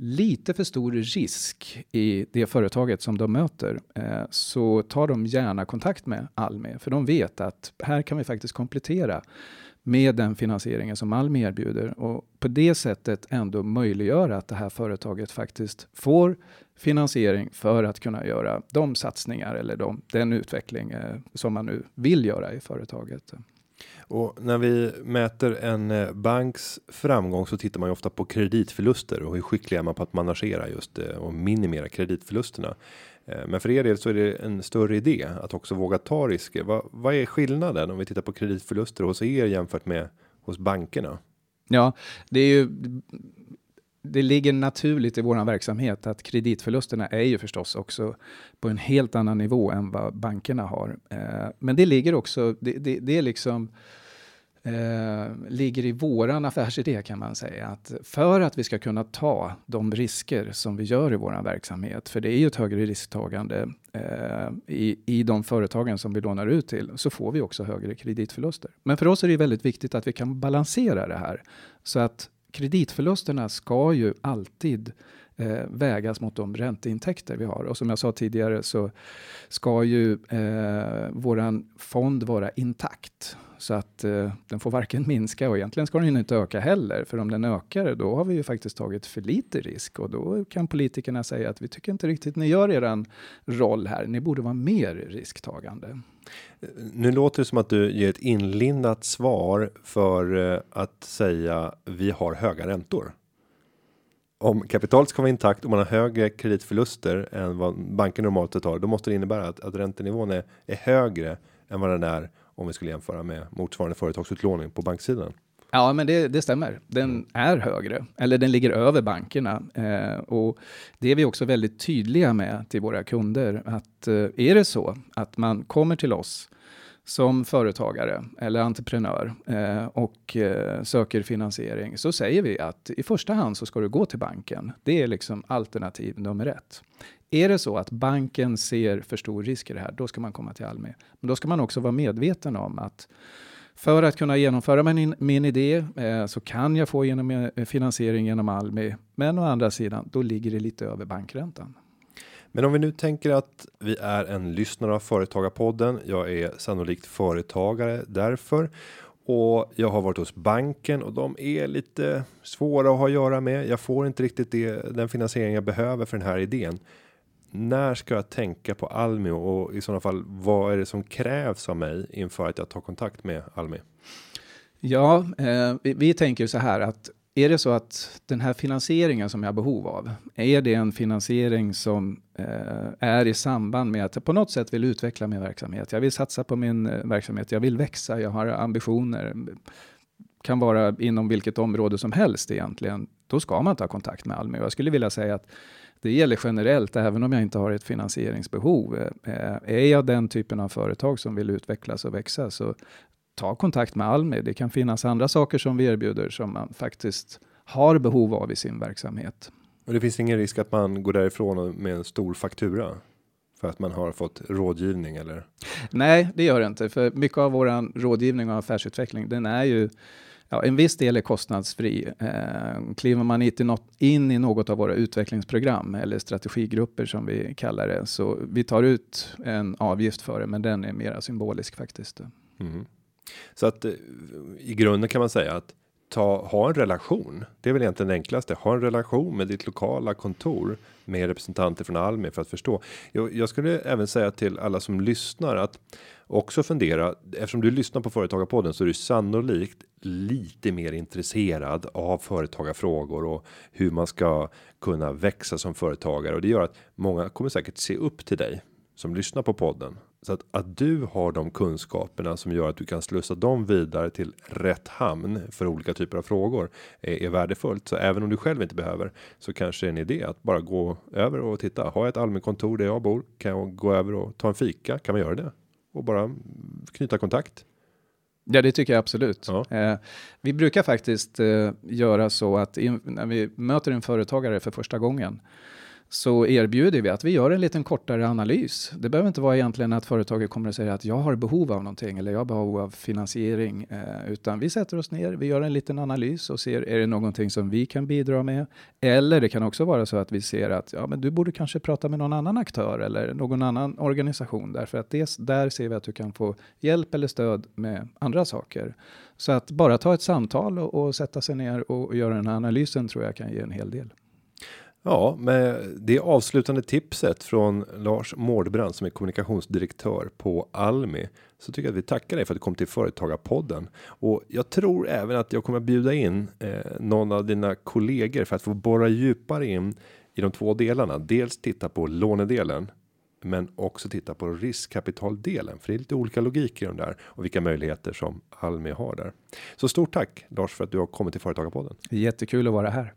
lite för stor risk i det företaget som de möter eh, så tar de gärna kontakt med Almi, för de vet att här kan vi faktiskt komplettera med den finansieringen som Almi erbjuder och på det sättet ändå möjliggöra att det här företaget faktiskt får finansiering för att kunna göra de satsningar eller de, den utveckling eh, som man nu vill göra i företaget.
Och när vi mäter en eh, banks framgång så tittar man ju ofta på kreditförluster och hur skicklig är man på att managera just eh, och minimera kreditförlusterna. Eh, men för er del så är det en större idé att också våga ta risker. Vad, vad är skillnaden om vi tittar på kreditförluster hos er jämfört med hos bankerna?
Ja, det är ju. Det ligger naturligt i våran verksamhet att kreditförlusterna är ju förstås också på en helt annan nivå än vad bankerna har. Eh, men det ligger också. Det, det, det är liksom eh, ligger i våran affärsidé kan man säga. Att för att vi ska kunna ta de risker som vi gör i våran verksamhet, för det är ju ett högre risktagande eh, i, i de företagen som vi lånar ut till, så får vi också högre kreditförluster. Men för oss är det väldigt viktigt att vi kan balansera det här så att kreditförlusterna ska ju alltid eh, vägas mot de ränteintäkter vi har. Och som jag sa tidigare så ska ju eh, våran fond vara intakt. Så att eh, den får varken minska och egentligen ska den inte öka heller. För om den ökar, då har vi ju faktiskt tagit för lite risk och då kan politikerna säga att vi tycker inte riktigt ni gör eran roll här. Ni borde vara mer risktagande.
Nu låter det som att du ger ett inlindat svar för eh, att säga vi har höga räntor. Om kapitalet ska vara intakt och man har högre kreditförluster än vad banken normalt tar, då måste det innebära att, att räntenivån är, är högre än vad den är om vi skulle jämföra med motsvarande företagsutlåning på banksidan.
Ja, men det, det stämmer. Den mm. är högre, eller den ligger över bankerna. Eh, och det är vi också väldigt tydliga med till våra kunder, att eh, är det så att man kommer till oss som företagare eller entreprenör eh, och eh, söker finansiering så säger vi att i första hand så ska du gå till banken. Det är liksom alternativ nummer ett. Är det så att banken ser för stor risk i det här, då ska man komma till Almi. Men då ska man också vara medveten om att För att kunna genomföra min, min idé eh, så kan jag få genom eh, finansiering genom Almi. Men å andra sidan, då ligger det lite över bankräntan.
Men om vi nu tänker att vi är en lyssnare av Företagarpodden. Jag är sannolikt företagare därför och jag har varit hos banken och de är lite svåra att ha att göra med. Jag får inte riktigt det, den finansiering jag behöver för den här idén. När ska jag tänka på Almi och i sådana fall vad är det som krävs av mig inför att jag tar kontakt med Almi?
Ja, eh, vi, vi tänker så här att är det så att den här finansieringen som jag har behov av, är det en finansiering som eh, är i samband med att jag på något sätt vill utveckla min verksamhet? Jag vill satsa på min eh, verksamhet, jag vill växa, jag har ambitioner. Kan vara inom vilket område som helst egentligen. Då ska man ta kontakt med Almi. Och jag skulle vilja säga att det gäller generellt, även om jag inte har ett finansieringsbehov. Eh, eh är jag den typen av företag som vill utvecklas och växa, så ta kontakt med Almi. Det kan finnas andra saker som vi erbjuder som man faktiskt har behov av i sin verksamhet.
Och det finns ingen risk att man går därifrån med en stor faktura? För att man har fått rådgivning eller?
Nej, det gör det inte. För mycket av våran rådgivning och affärsutveckling, den är ju Ja, en viss del är kostnadsfri. Eh, kliver man inte något, in i något av våra utvecklingsprogram eller strategigrupper som vi kallar det, så vi tar ut en avgift för det, men den är mera symbolisk faktiskt.
Mm. Så att eh, i grunden kan man säga att ta, ha en relation. Det är väl egentligen det enklaste. Ha en relation med ditt lokala kontor med representanter från Almi för att förstå. Jag, jag skulle även säga till alla som lyssnar att också fundera eftersom du lyssnar på företagarpodden så är du sannolikt lite mer intresserad av företagarfrågor och hur man ska kunna växa som företagare och det gör att många kommer säkert se upp till dig som lyssnar på podden så att, att du har de kunskaperna som gör att du kan slussa dem vidare till rätt hamn för olika typer av frågor är, är värdefullt. Så även om du själv inte behöver så kanske en idé att bara gå över och titta. Har jag ett allmänt kontor där jag bor? Kan jag gå över och ta en fika? Kan man göra det? Och bara knyta kontakt?
Ja, det tycker jag absolut.
Ja.
Eh, vi brukar faktiskt eh, göra så att in, när vi möter en företagare för första gången så erbjuder vi att vi gör en liten kortare analys. Det behöver inte vara egentligen att företaget kommer att säga att jag har behov av någonting eller jag har behov av finansiering, eh, utan vi sätter oss ner, vi gör en liten analys och ser är det någonting som vi kan bidra med? Eller det kan också vara så att vi ser att ja, men du borde kanske prata med någon annan aktör eller någon annan organisation därför att det, där ser vi att du kan få hjälp eller stöd med andra saker. Så att bara ta ett samtal och, och sätta sig ner och, och göra den här analysen tror jag kan ge en hel del.
Ja, med det avslutande tipset från Lars Mårdbrand som är kommunikationsdirektör på Almi så tycker jag att vi tackar dig för att du kom till Företagarpodden och jag tror även att jag kommer att bjuda in eh, någon av dina kollegor för att få borra djupare in i de två delarna. Dels titta på lånedelen men också titta på riskkapitaldelen för det är lite olika logik i de där och vilka möjligheter som Almi har där. Så stort tack Lars för att du har kommit till Företagarpodden.
Jättekul att vara här.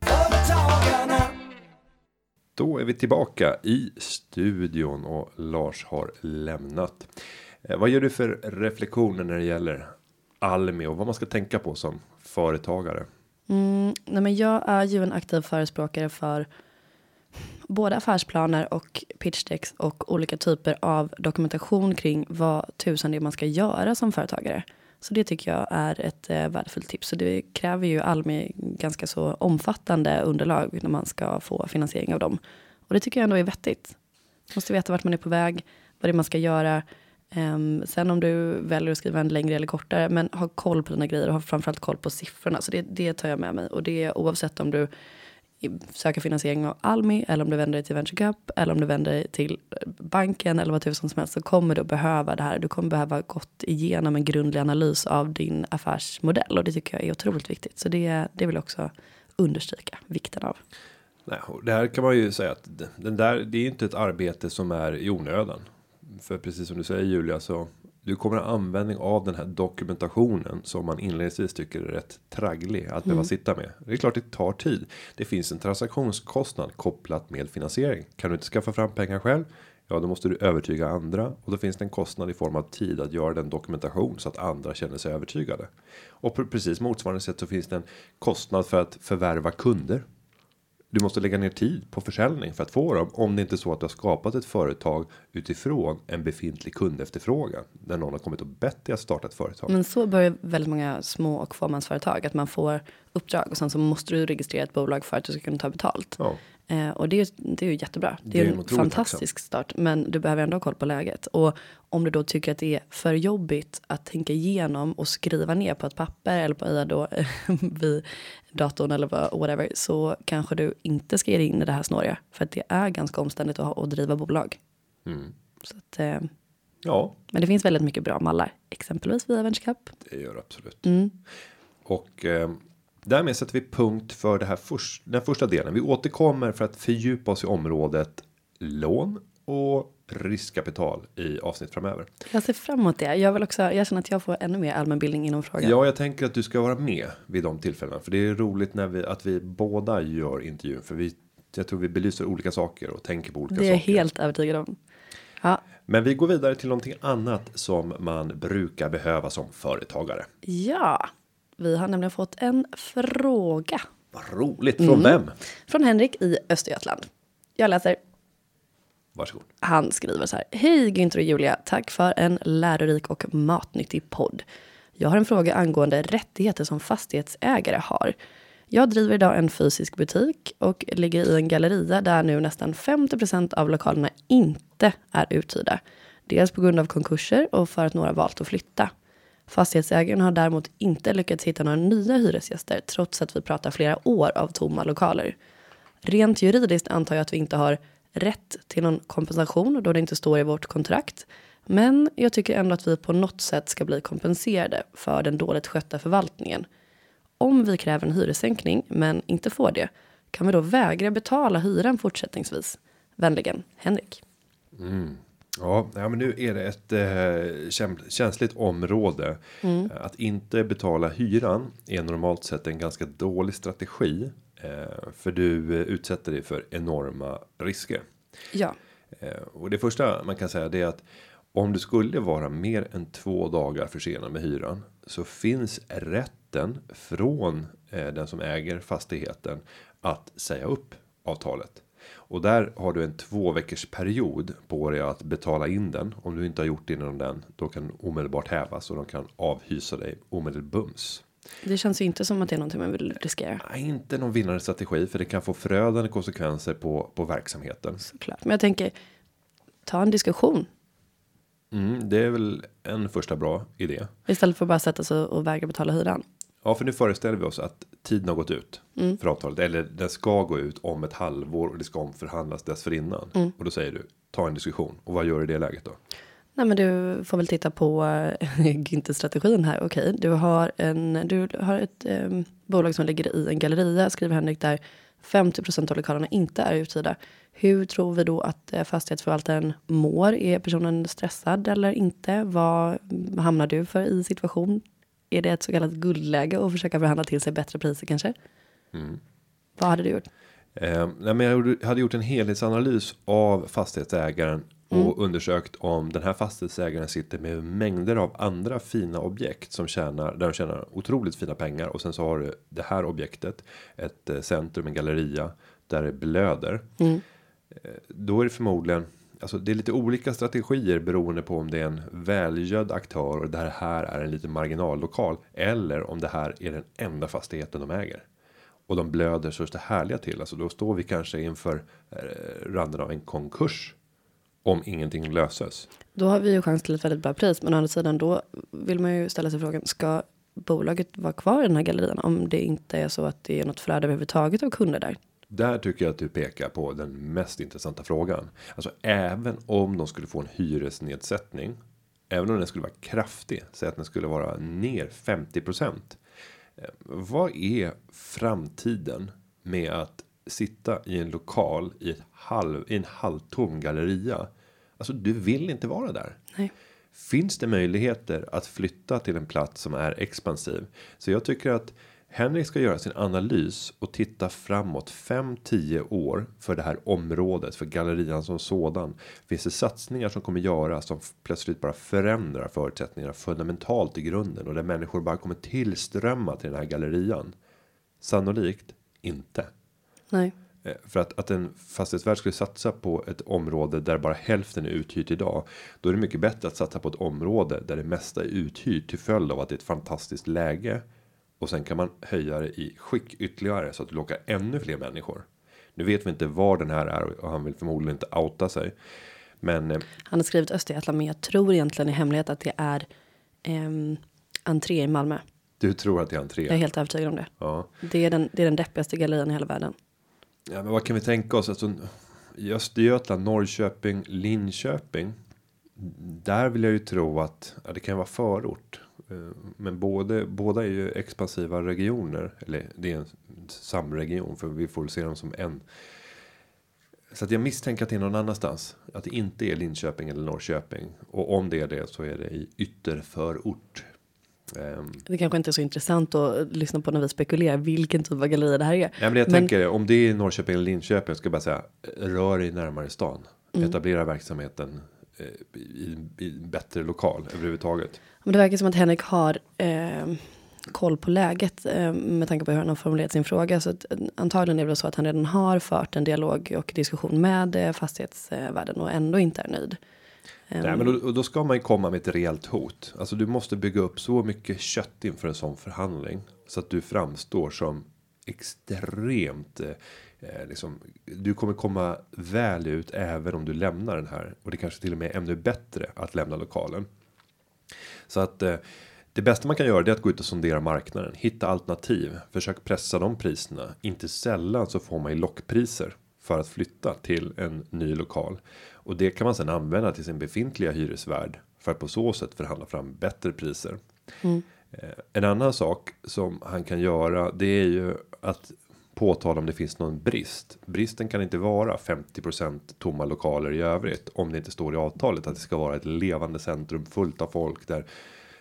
Då är vi tillbaka i studion och Lars har lämnat. Eh, vad gör du för reflektioner när det gäller Almi och vad man ska tänka på som företagare?
Mm, nej men jag är ju en aktiv förespråkare för både affärsplaner och pitchdecks och olika typer av dokumentation kring vad tusan det är man ska göra som företagare. Så det tycker jag är ett eh, värdefullt tips. Så det kräver ju Almi ganska så omfattande underlag när man ska få finansiering av dem. Och det tycker jag ändå är vettigt. Man måste veta vart man är på väg, vad det är man ska göra. Um, sen om du väljer att skriva en längre eller kortare, men ha koll på dina grejer och ha framförallt koll på siffrorna. Så det, det tar jag med mig. Och det är oavsett om du söka finansiering av Almi eller om du vänder dig till Venture Cup eller om du vänder dig till banken eller vad tusan som helst så kommer du behöva det här. Du kommer behöva gått igenom en grundlig analys av din affärsmodell och det tycker jag är otroligt viktigt. Så det, det vill jag också understryka vikten av.
Nej, det här kan man ju säga att den där, det är inte ett arbete som är i onödan. För precis som du säger Julia så du kommer ha användning av den här dokumentationen som man inledningsvis tycker är rätt tragglig att behöva mm. sitta med. Det är klart det tar tid. Det finns en transaktionskostnad kopplat med finansiering. Kan du inte skaffa fram pengar själv? Ja, då måste du övertyga andra och då finns det en kostnad i form av tid att göra den dokumentation så att andra känner sig övertygade. Och på precis motsvarande sätt så finns det en kostnad för att förvärva kunder Du måste lägga ner tid på försäljning för att få dem. Om det inte är så att du har skapat ett företag utifrån en befintlig kundefterfrågan. Där någon har kommit och bett dig att starta ett företag.
Men så börjar väldigt många små och fåmansföretag. Att man får uppdrag och sen så måste du registrera ett bolag för att du ska kunna ta betalt.
Ja.
Eh, och det är, ju- det är ju jättebra. Det
Det
är,
är
en fantastisk start. Men du behöver ändå ha koll på läget. Och om du då tycker att det är för jobbigt att tänka igenom och skriva ner på ett papper eller på i då vid datorn eller whatever. Så kanske du inte ska ge dig in i det här snåriga. För att det är ganska omständigt att, ha, att driva bolag.
Mm.
Så att, eh,
Ja,
men det finns väldigt mycket bra mallar. Exempelvis via VentureCap.
det gör absolut.
Mm.
Och eh, därmed sätter vi punkt för det här först, den första delen. Vi återkommer för att fördjupa oss i området lån och riskkapital i avsnitt framöver.
Jag ser fram emot det. Jag vill också, jag känner att jag får ännu mer allmänbildning inom frågan.
Ja, jag tänker att du ska vara med vid de tillfällena, för det är roligt när vi att vi båda gör intervjun, för vi. Jag tror vi belyser olika saker och tänker på olika
det är
saker.
helt övertygad om. Ja,
Men vi går vidare till någonting annat som man brukar behöva som företagare.
ja, vi har nämligen fått en fråga
Vad roligt från
Mm.
vem?
från Henrik i Östergötland. Jag läser.
Varsågod.
Han skriver så här. Hej Günther och Julia, tack för en lärorik och matnyttig podd. Jag har en fråga angående rättigheter som fastighetsägare har. Jag driver idag en fysisk butik och ligger i en galleria där nu nästan 50% av lokalerna inte är uthyrda. Dels på grund av konkurser och för att några valt att flytta. Fastighetsägaren har däremot inte lyckats hitta några nya hyresgäster trots att vi pratar flera år av tomma lokaler. Rent juridiskt antar jag att vi inte har rätt till någon kompensation då det inte står i vårt kontrakt. Men jag tycker ändå att vi på något sätt ska bli kompenserade för den dåligt skötta förvaltningen. Om vi kräver en hyressänkning men inte får det, kan vi då vägra betala hyran fortsättningsvis? Vänligen, Henrik.
Mm ja, men nu är det ett eh, känsligt område.
Mm.
Eh, Att inte betala hyran är normalt sett en ganska dålig strategi. Eh, för du eh, utsätter dig för enorma risker.
Ja,
Eh, och det första man kan säga det är att om du skulle vara mer än två dagar försenad med hyran så finns rätten från eh, den som äger fastigheten att säga upp avtalet. Och där har du en två veckors period på dig att betala in den. Om du inte har gjort det inom den, då kan den omedelbart hävas och de kan avhysa dig omedelbums.
det känns ju inte som att det är någonting man vill riskera.
Nej, inte någon vinnande strategi för det kan få förödande konsekvenser på på verksamheten.
Såklart. Men jag tänker, ta en diskussion
Mm, det är väl en första bra idé.
istället för att bara sätta sig och vägra betala hyran.
Ja, för nu föreställer vi oss att tiden har gått ut för avtalet eller den ska gå ut om ett halvår och det ska omförhandlas dessförinnan. Och då säger du ta en diskussion och vad gör du i det läget då?
Nej, men du får väl titta på äh, Günther-strategin här. Okej, du har en, du har ett ehm, bolag som ligger i en galleria, skriver Henrik där 50% av lokalerna inte är uthyrda. Hur tror vi då att eh, fastighetsförvaltaren mår? Är personen stressad eller inte? Vad hamnar du för i situation? Är det ett så kallat guldläge att försöka förhandla till sig bättre priser kanske? Vad hade du gjort?
Eh, nej, men jag hade gjort en helhetsanalys av fastighetsägaren och undersökt om den här fastighetsägaren sitter med mängder av andra fina objekt som tjänar där de tjänar otroligt fina pengar och sen så har du det här objektet ett eh, centrum en galleria där det blöder. Eh, då är det förmodligen Alltså det är lite olika strategier beroende på om det är en välgödd aktör och det här är en liten marginallokal eller om det här är den enda fastigheten de äger och de blöder så det härliga till. Alltså då står vi kanske inför eh, randen av en konkurs. Om ingenting löses.
Då har vi ju chans till ett väldigt bra pris. Men å andra sidan då vill man ju ställa sig frågan. Ska bolaget vara kvar i den här gallerian? Om det inte är så att det är något flöde överhuvudtaget av kunder där.
Där tycker jag att du pekar på den mest intressanta frågan. Alltså även om de skulle få en hyresnedsättning. Även om den skulle vara kraftig. Säg att den skulle vara ner 50%. Eh, Vad är framtiden med att sitta i en lokal i, ett halv, i en halvtom galleria? Alltså du vill inte vara där.
Nej.
Finns det möjligheter att flytta till en plats som är expansiv? Så jag tycker att Henrik ska göra sin analys och titta framåt 5-10 år för det här området för gallerian som sådan. Finns det satsningar som kommer göras som plötsligt bara förändrar förutsättningarna fundamentalt i grunden och där människor bara kommer tillströmma till den här gallerian? Sannolikt inte.
Nej.
Eh, För att, att en fastighetsvärd skulle satsa på ett område där bara hälften är uthyrt idag. Då är det mycket bättre att satsa på ett område där det mesta är uthyrt till följd av att det är ett fantastiskt läge. Och sen kan man höja det i skick ytterligare så att du lockar ännu fler människor. Nu vet vi inte var den här är och han vill förmodligen inte outa sig. Men eh,
Han har skrivit Östergötland men jag tror egentligen i hemlighet att det är um, entré i Malmö.
du tror att det är entré?
Jag är helt övertygad om det.
Ja.
Det är den, det är den deppigaste gallerian i hela världen.
Ja, men vad kan vi tänka oss? Alltså, I Östergötland, Norrköping, Linköping. Där vill jag ju tro att ja, det kan vara förort. Eh, Men både, båda är ju expansiva regioner. Eller det är en samregion. För vi får se dem som en. Så att jag misstänker att det är någon annanstans. Att det inte är Linköping eller Norrköping. Och om det är det så är det i ytterförort. Ehm,
Det kanske inte är så intressant att lyssna på när vi spekulerar vilken typ av galleria det här är.
Nej, men jag tänker om det är Norrköping eller Linköping ska jag bara säga rör dig närmare stan. Etablera verksamheten eh, i, i bättre lokal överhuvudtaget.
Men det verkar som att Henrik har eh, koll på läget eh, med tanke på hur han har formulerat sin fråga. Så att, eh, antagligen är det så att han redan har fört en dialog och diskussion med eh, fastighetsvärden och ändå inte är nöjd. Ehm,
Nej, men då, då ska man ju komma med ett rejält hot. Alltså du måste bygga upp så mycket kött inför en sån förhandling så att du framstår som extremt eh, eh, liksom, du kommer komma väl ut även om du lämnar den här och det kanske till och med är ännu bättre att lämna lokalen. Så att eh, det bästa man kan göra är att gå ut och sondera marknaden, hitta alternativ, försök pressa de priserna. Inte sällan så får man ju lockpriser för att flytta till en ny lokal och det kan man sedan använda till sin befintliga hyresvärd för att på så sätt förhandla fram bättre priser. Eh, En annan sak som han kan göra det är ju att påtala om det finns någon brist. Bristen kan inte vara 50% tomma lokaler i övrigt om det inte står i avtalet att det ska vara ett levande centrum fullt av folk där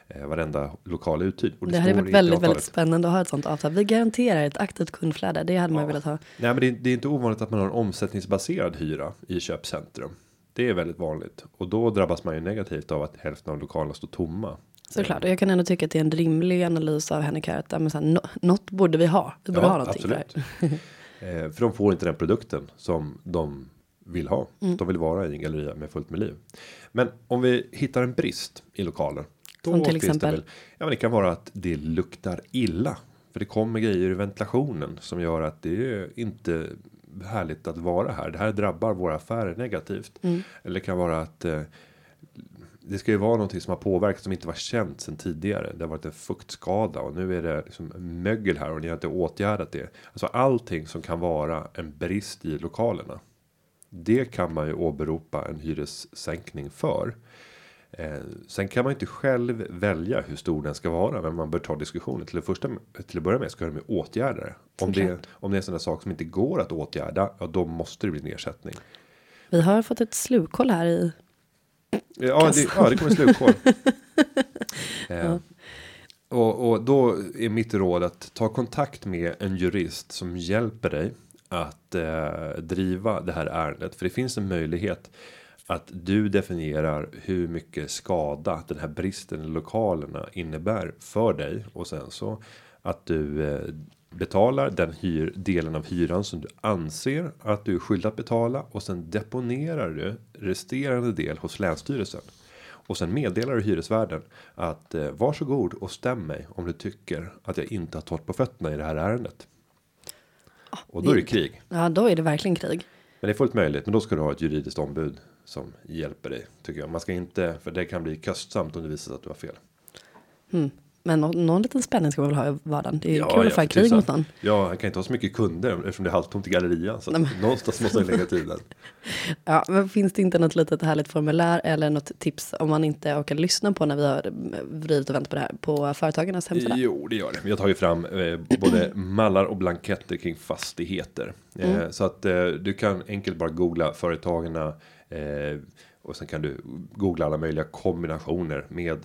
eh, varenda lokal är uthyrd. Och
det hade varit väldigt, väldigt spännande att ha ett sånt avtal. Vi garanterar ett aktivt kundflöde. Det hade man velat ha.
Nej, men det är, det är inte ovanligt att man har en omsättningsbaserad hyra i köpcentrum. Det är väldigt vanligt och då drabbas man ju negativt av att hälften av lokalerna står tomma.
Såklart. Och jag kan ändå tycka att det är en rimlig analys av Henrik här. Att ja, men så här, nå- något borde vi ha. Vi borde ha någonting här.
Eh, för de får inte den produkten som de vill ha.
Mm.
De vill vara i en galleria med fullt med liv. Men om vi hittar en brist i lokalen. Då
Som till exempel?
Det, väl, ja, men det kan vara att det luktar illa. För det kommer grejer i ventilationen som gör att det är inte härligt att vara här. Det här drabbar våra affärer negativt.
Mm.
Eller det kan vara att eh, det ska ju vara någonting som har påverkat som inte var känt sedan tidigare. Det har varit en fuktskada och nu är det liksom mögel här och ni har inte åtgärdat det. Alltså allting som kan vara en brist i lokalerna. Det kan man ju åberopa en hyressänkning för. Eh, sen kan man ju inte själv välja hur stor den ska vara, men man bör ta diskussionen till det första. Till att börja med ska de ju åtgärda det. Om det, om det är sådana saker som inte går att åtgärda, ja, då måste det bli en ersättning.
Vi har fått ett slukhål här i.
Ja, det, ja, det kommer slukhål. eh, och, och då är mitt råd att ta kontakt med en jurist som hjälper dig att eh, driva det här ärendet. För det finns en möjlighet att du definierar hur mycket skada den här bristen i lokalerna innebär för dig och sen så att du eh, betalar den hyr, delen av hyran som du anser att du är skyldig att betala och sen deponerar du resterande del hos länsstyrelsen. Och sen meddelar du hyresvärden att eh, varsågod och stäm mig om du tycker att jag inte har torrt på fötterna i det här ärendet. Och då är det krig.
Ja, då är det verkligen krig.
Men det är fullt möjligt, men då ska du ha ett juridiskt ombud som hjälper dig tycker jag. Man ska inte, för det kan bli kostsamt om det visar sig att du har fel.
Men någon, någon liten spänning ska man väl ha i vardagen. Det är
Ja,
kul att
för
krig mot någon.
Ja, han kan inte ha så mycket kunder eftersom det är halvtomt i gallerian. Så
Nej,
någonstans måste han lägga tiden.
Ja, men finns det inte något litet härligt formulär eller något tips om man inte orkar lyssna på när vi har vridit och vänt på det här på företagarnas hemsida?
Jo, det gör det. Vi har tagit fram eh, både mallar och blanketter kring fastigheter. Eh, så att eh, du kan enkelt bara googla företagarna. Och sen kan du googla alla möjliga kombinationer med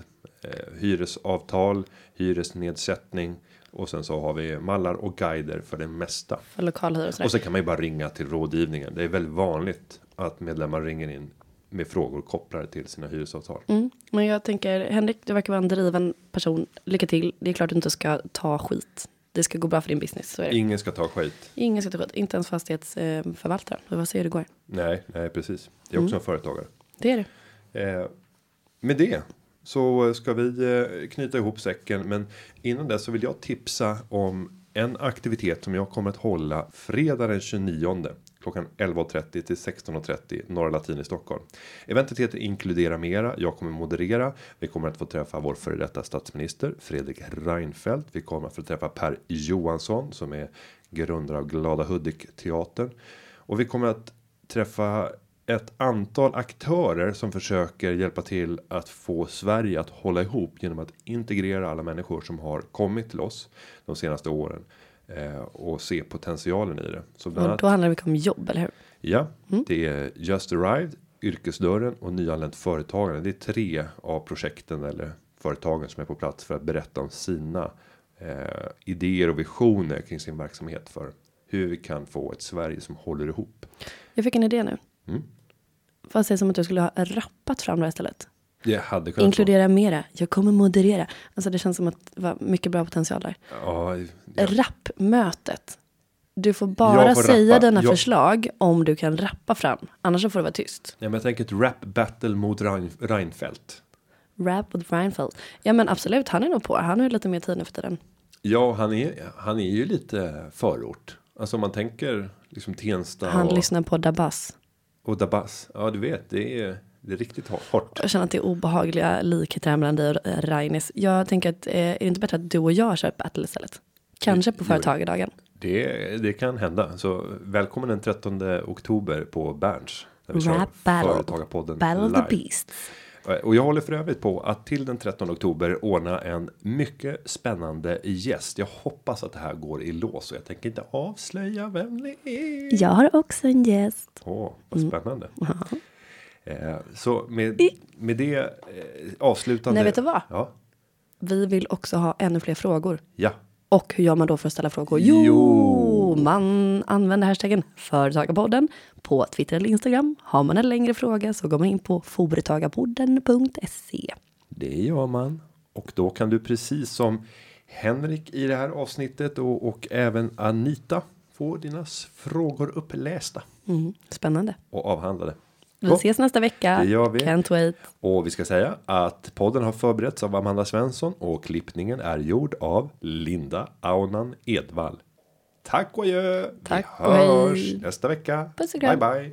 eh, hyresavtal, hyresnedsättning. Och sen så har vi mallar och guider för det mesta.
För lokalhyra och
så kan man ju bara ringa till rådgivningen. Det är väldigt vanligt att medlemmar ringer in med frågor kopplade till sina hyresavtal.
Mm. Men jag tänker, Henrik, du verkar vara en driven person. Lycka till. Det är klart du inte ska ta skit. det ska gå bra för din business. Så är det.
Ingen ska ta skit.
Ingen ska ta skit, inte ens fastighetsförvaltaren. Eh, Vad säger du går?
Nej, nej, precis. Det är också
Mm.
en företagare.
Det är det.
Eh, med det så ska vi eh, knyta ihop säcken. Men innan det så vill jag tipsa om en aktivitet som jag kommer att hålla fredag den 29 klockan 11.30 till 16.30 Norra Latin i Stockholm. Eventet heter Inkludera Mera. Jag kommer moderera. Vi kommer att få träffa vår före detta statsminister Fredrik Reinfeldt. Vi kommer att få träffa Per Johansson som är grundare av Glada Hudik teatern och vi kommer att träffa ett antal aktörer som försöker hjälpa till att få Sverige att hålla ihop genom att integrera alla människor som har kommit till oss de senaste åren eh, och se potentialen i det. Så bland
Och
annat
då handlar det mycket om jobb, eller hur?
Ja, det är Just Arrived, Yrkesdörren och Nyanlänt Företagande. Det är tre av projekten eller företagen som är på plats för att berätta om sina eh, idéer och visioner kring sin verksamhet för hur vi kan få ett Sverige som håller ihop.
Jag fick en idé nu.
Mm.
Får jag säga som att du skulle ha rappat fram det här istället?
Det hade kunnat
Inkludera mera. Jag kommer moderera. Alltså det känns som att det var mycket bra potential där.
Ja, ja,
Rappmötet. Du får bara
Jag får
säga
rappa.
dina
Jag-
förslag om du kan rappa fram. Annars så får det vara tyst.
ja, men jag tänker ett rap battle mot Rein, Reinfeldt.
Rap with Reinfeldt. Ja men absolut, han är nog på. Han har ju lite mer tid nu för tiden.
Ja, han är, han är ju lite förort. Alltså om man tänker liksom Tensta
Han
och,
lyssnar på Dabas.
Och Dabas. Ja, du vet, det är, det är riktigt hårt.
Jag känner att det är obehagliga likheter här mellan dig och Rainis. Jag tänker att eh, är det inte bättre att du och jag kör battle istället? Kanske på företagardagen.
Det, det kan hända. Så välkommen den 13 oktober på Berns.
Rap battle.
Företagarpodden
Battle of the. Beasts.
Och jag håller för övrigt på att till den 13 oktober ordna en mycket spännande gäst. Jag hoppas att det här går i lås och jag tänker inte avslöja vem det är.
Jag har också en gäst.
Åh, vad spännande. Eh, så med, med det eh, avslutande.
Nej, vet du vad?
Ja.
Vi vill också ha ännu fler frågor.
Ja.
Och hur gör man då för att ställa frågor? Jo,
Jo.
Man använder hashtaggen Företagarpodden på Twitter eller Instagram. Har man en längre fråga så går man in på foretagarpodden.se.
Det gör man. Och då kan du precis som Henrik i det här avsnittet och, och även Anita få dina frågor upplästa
Mm, spännande.
och avhandlade.
Vi ses nästa vecka.
Det gör vi.
Can't wait.
Och vi ska säga att podden har förberetts av Amanda Svensson och klippningen är gjord av Linda Aunan Edvall. Tack och adjö.
Tack
vi
och hej.
hörs nästa vecka.
Puss och
Bye
kram.
bye.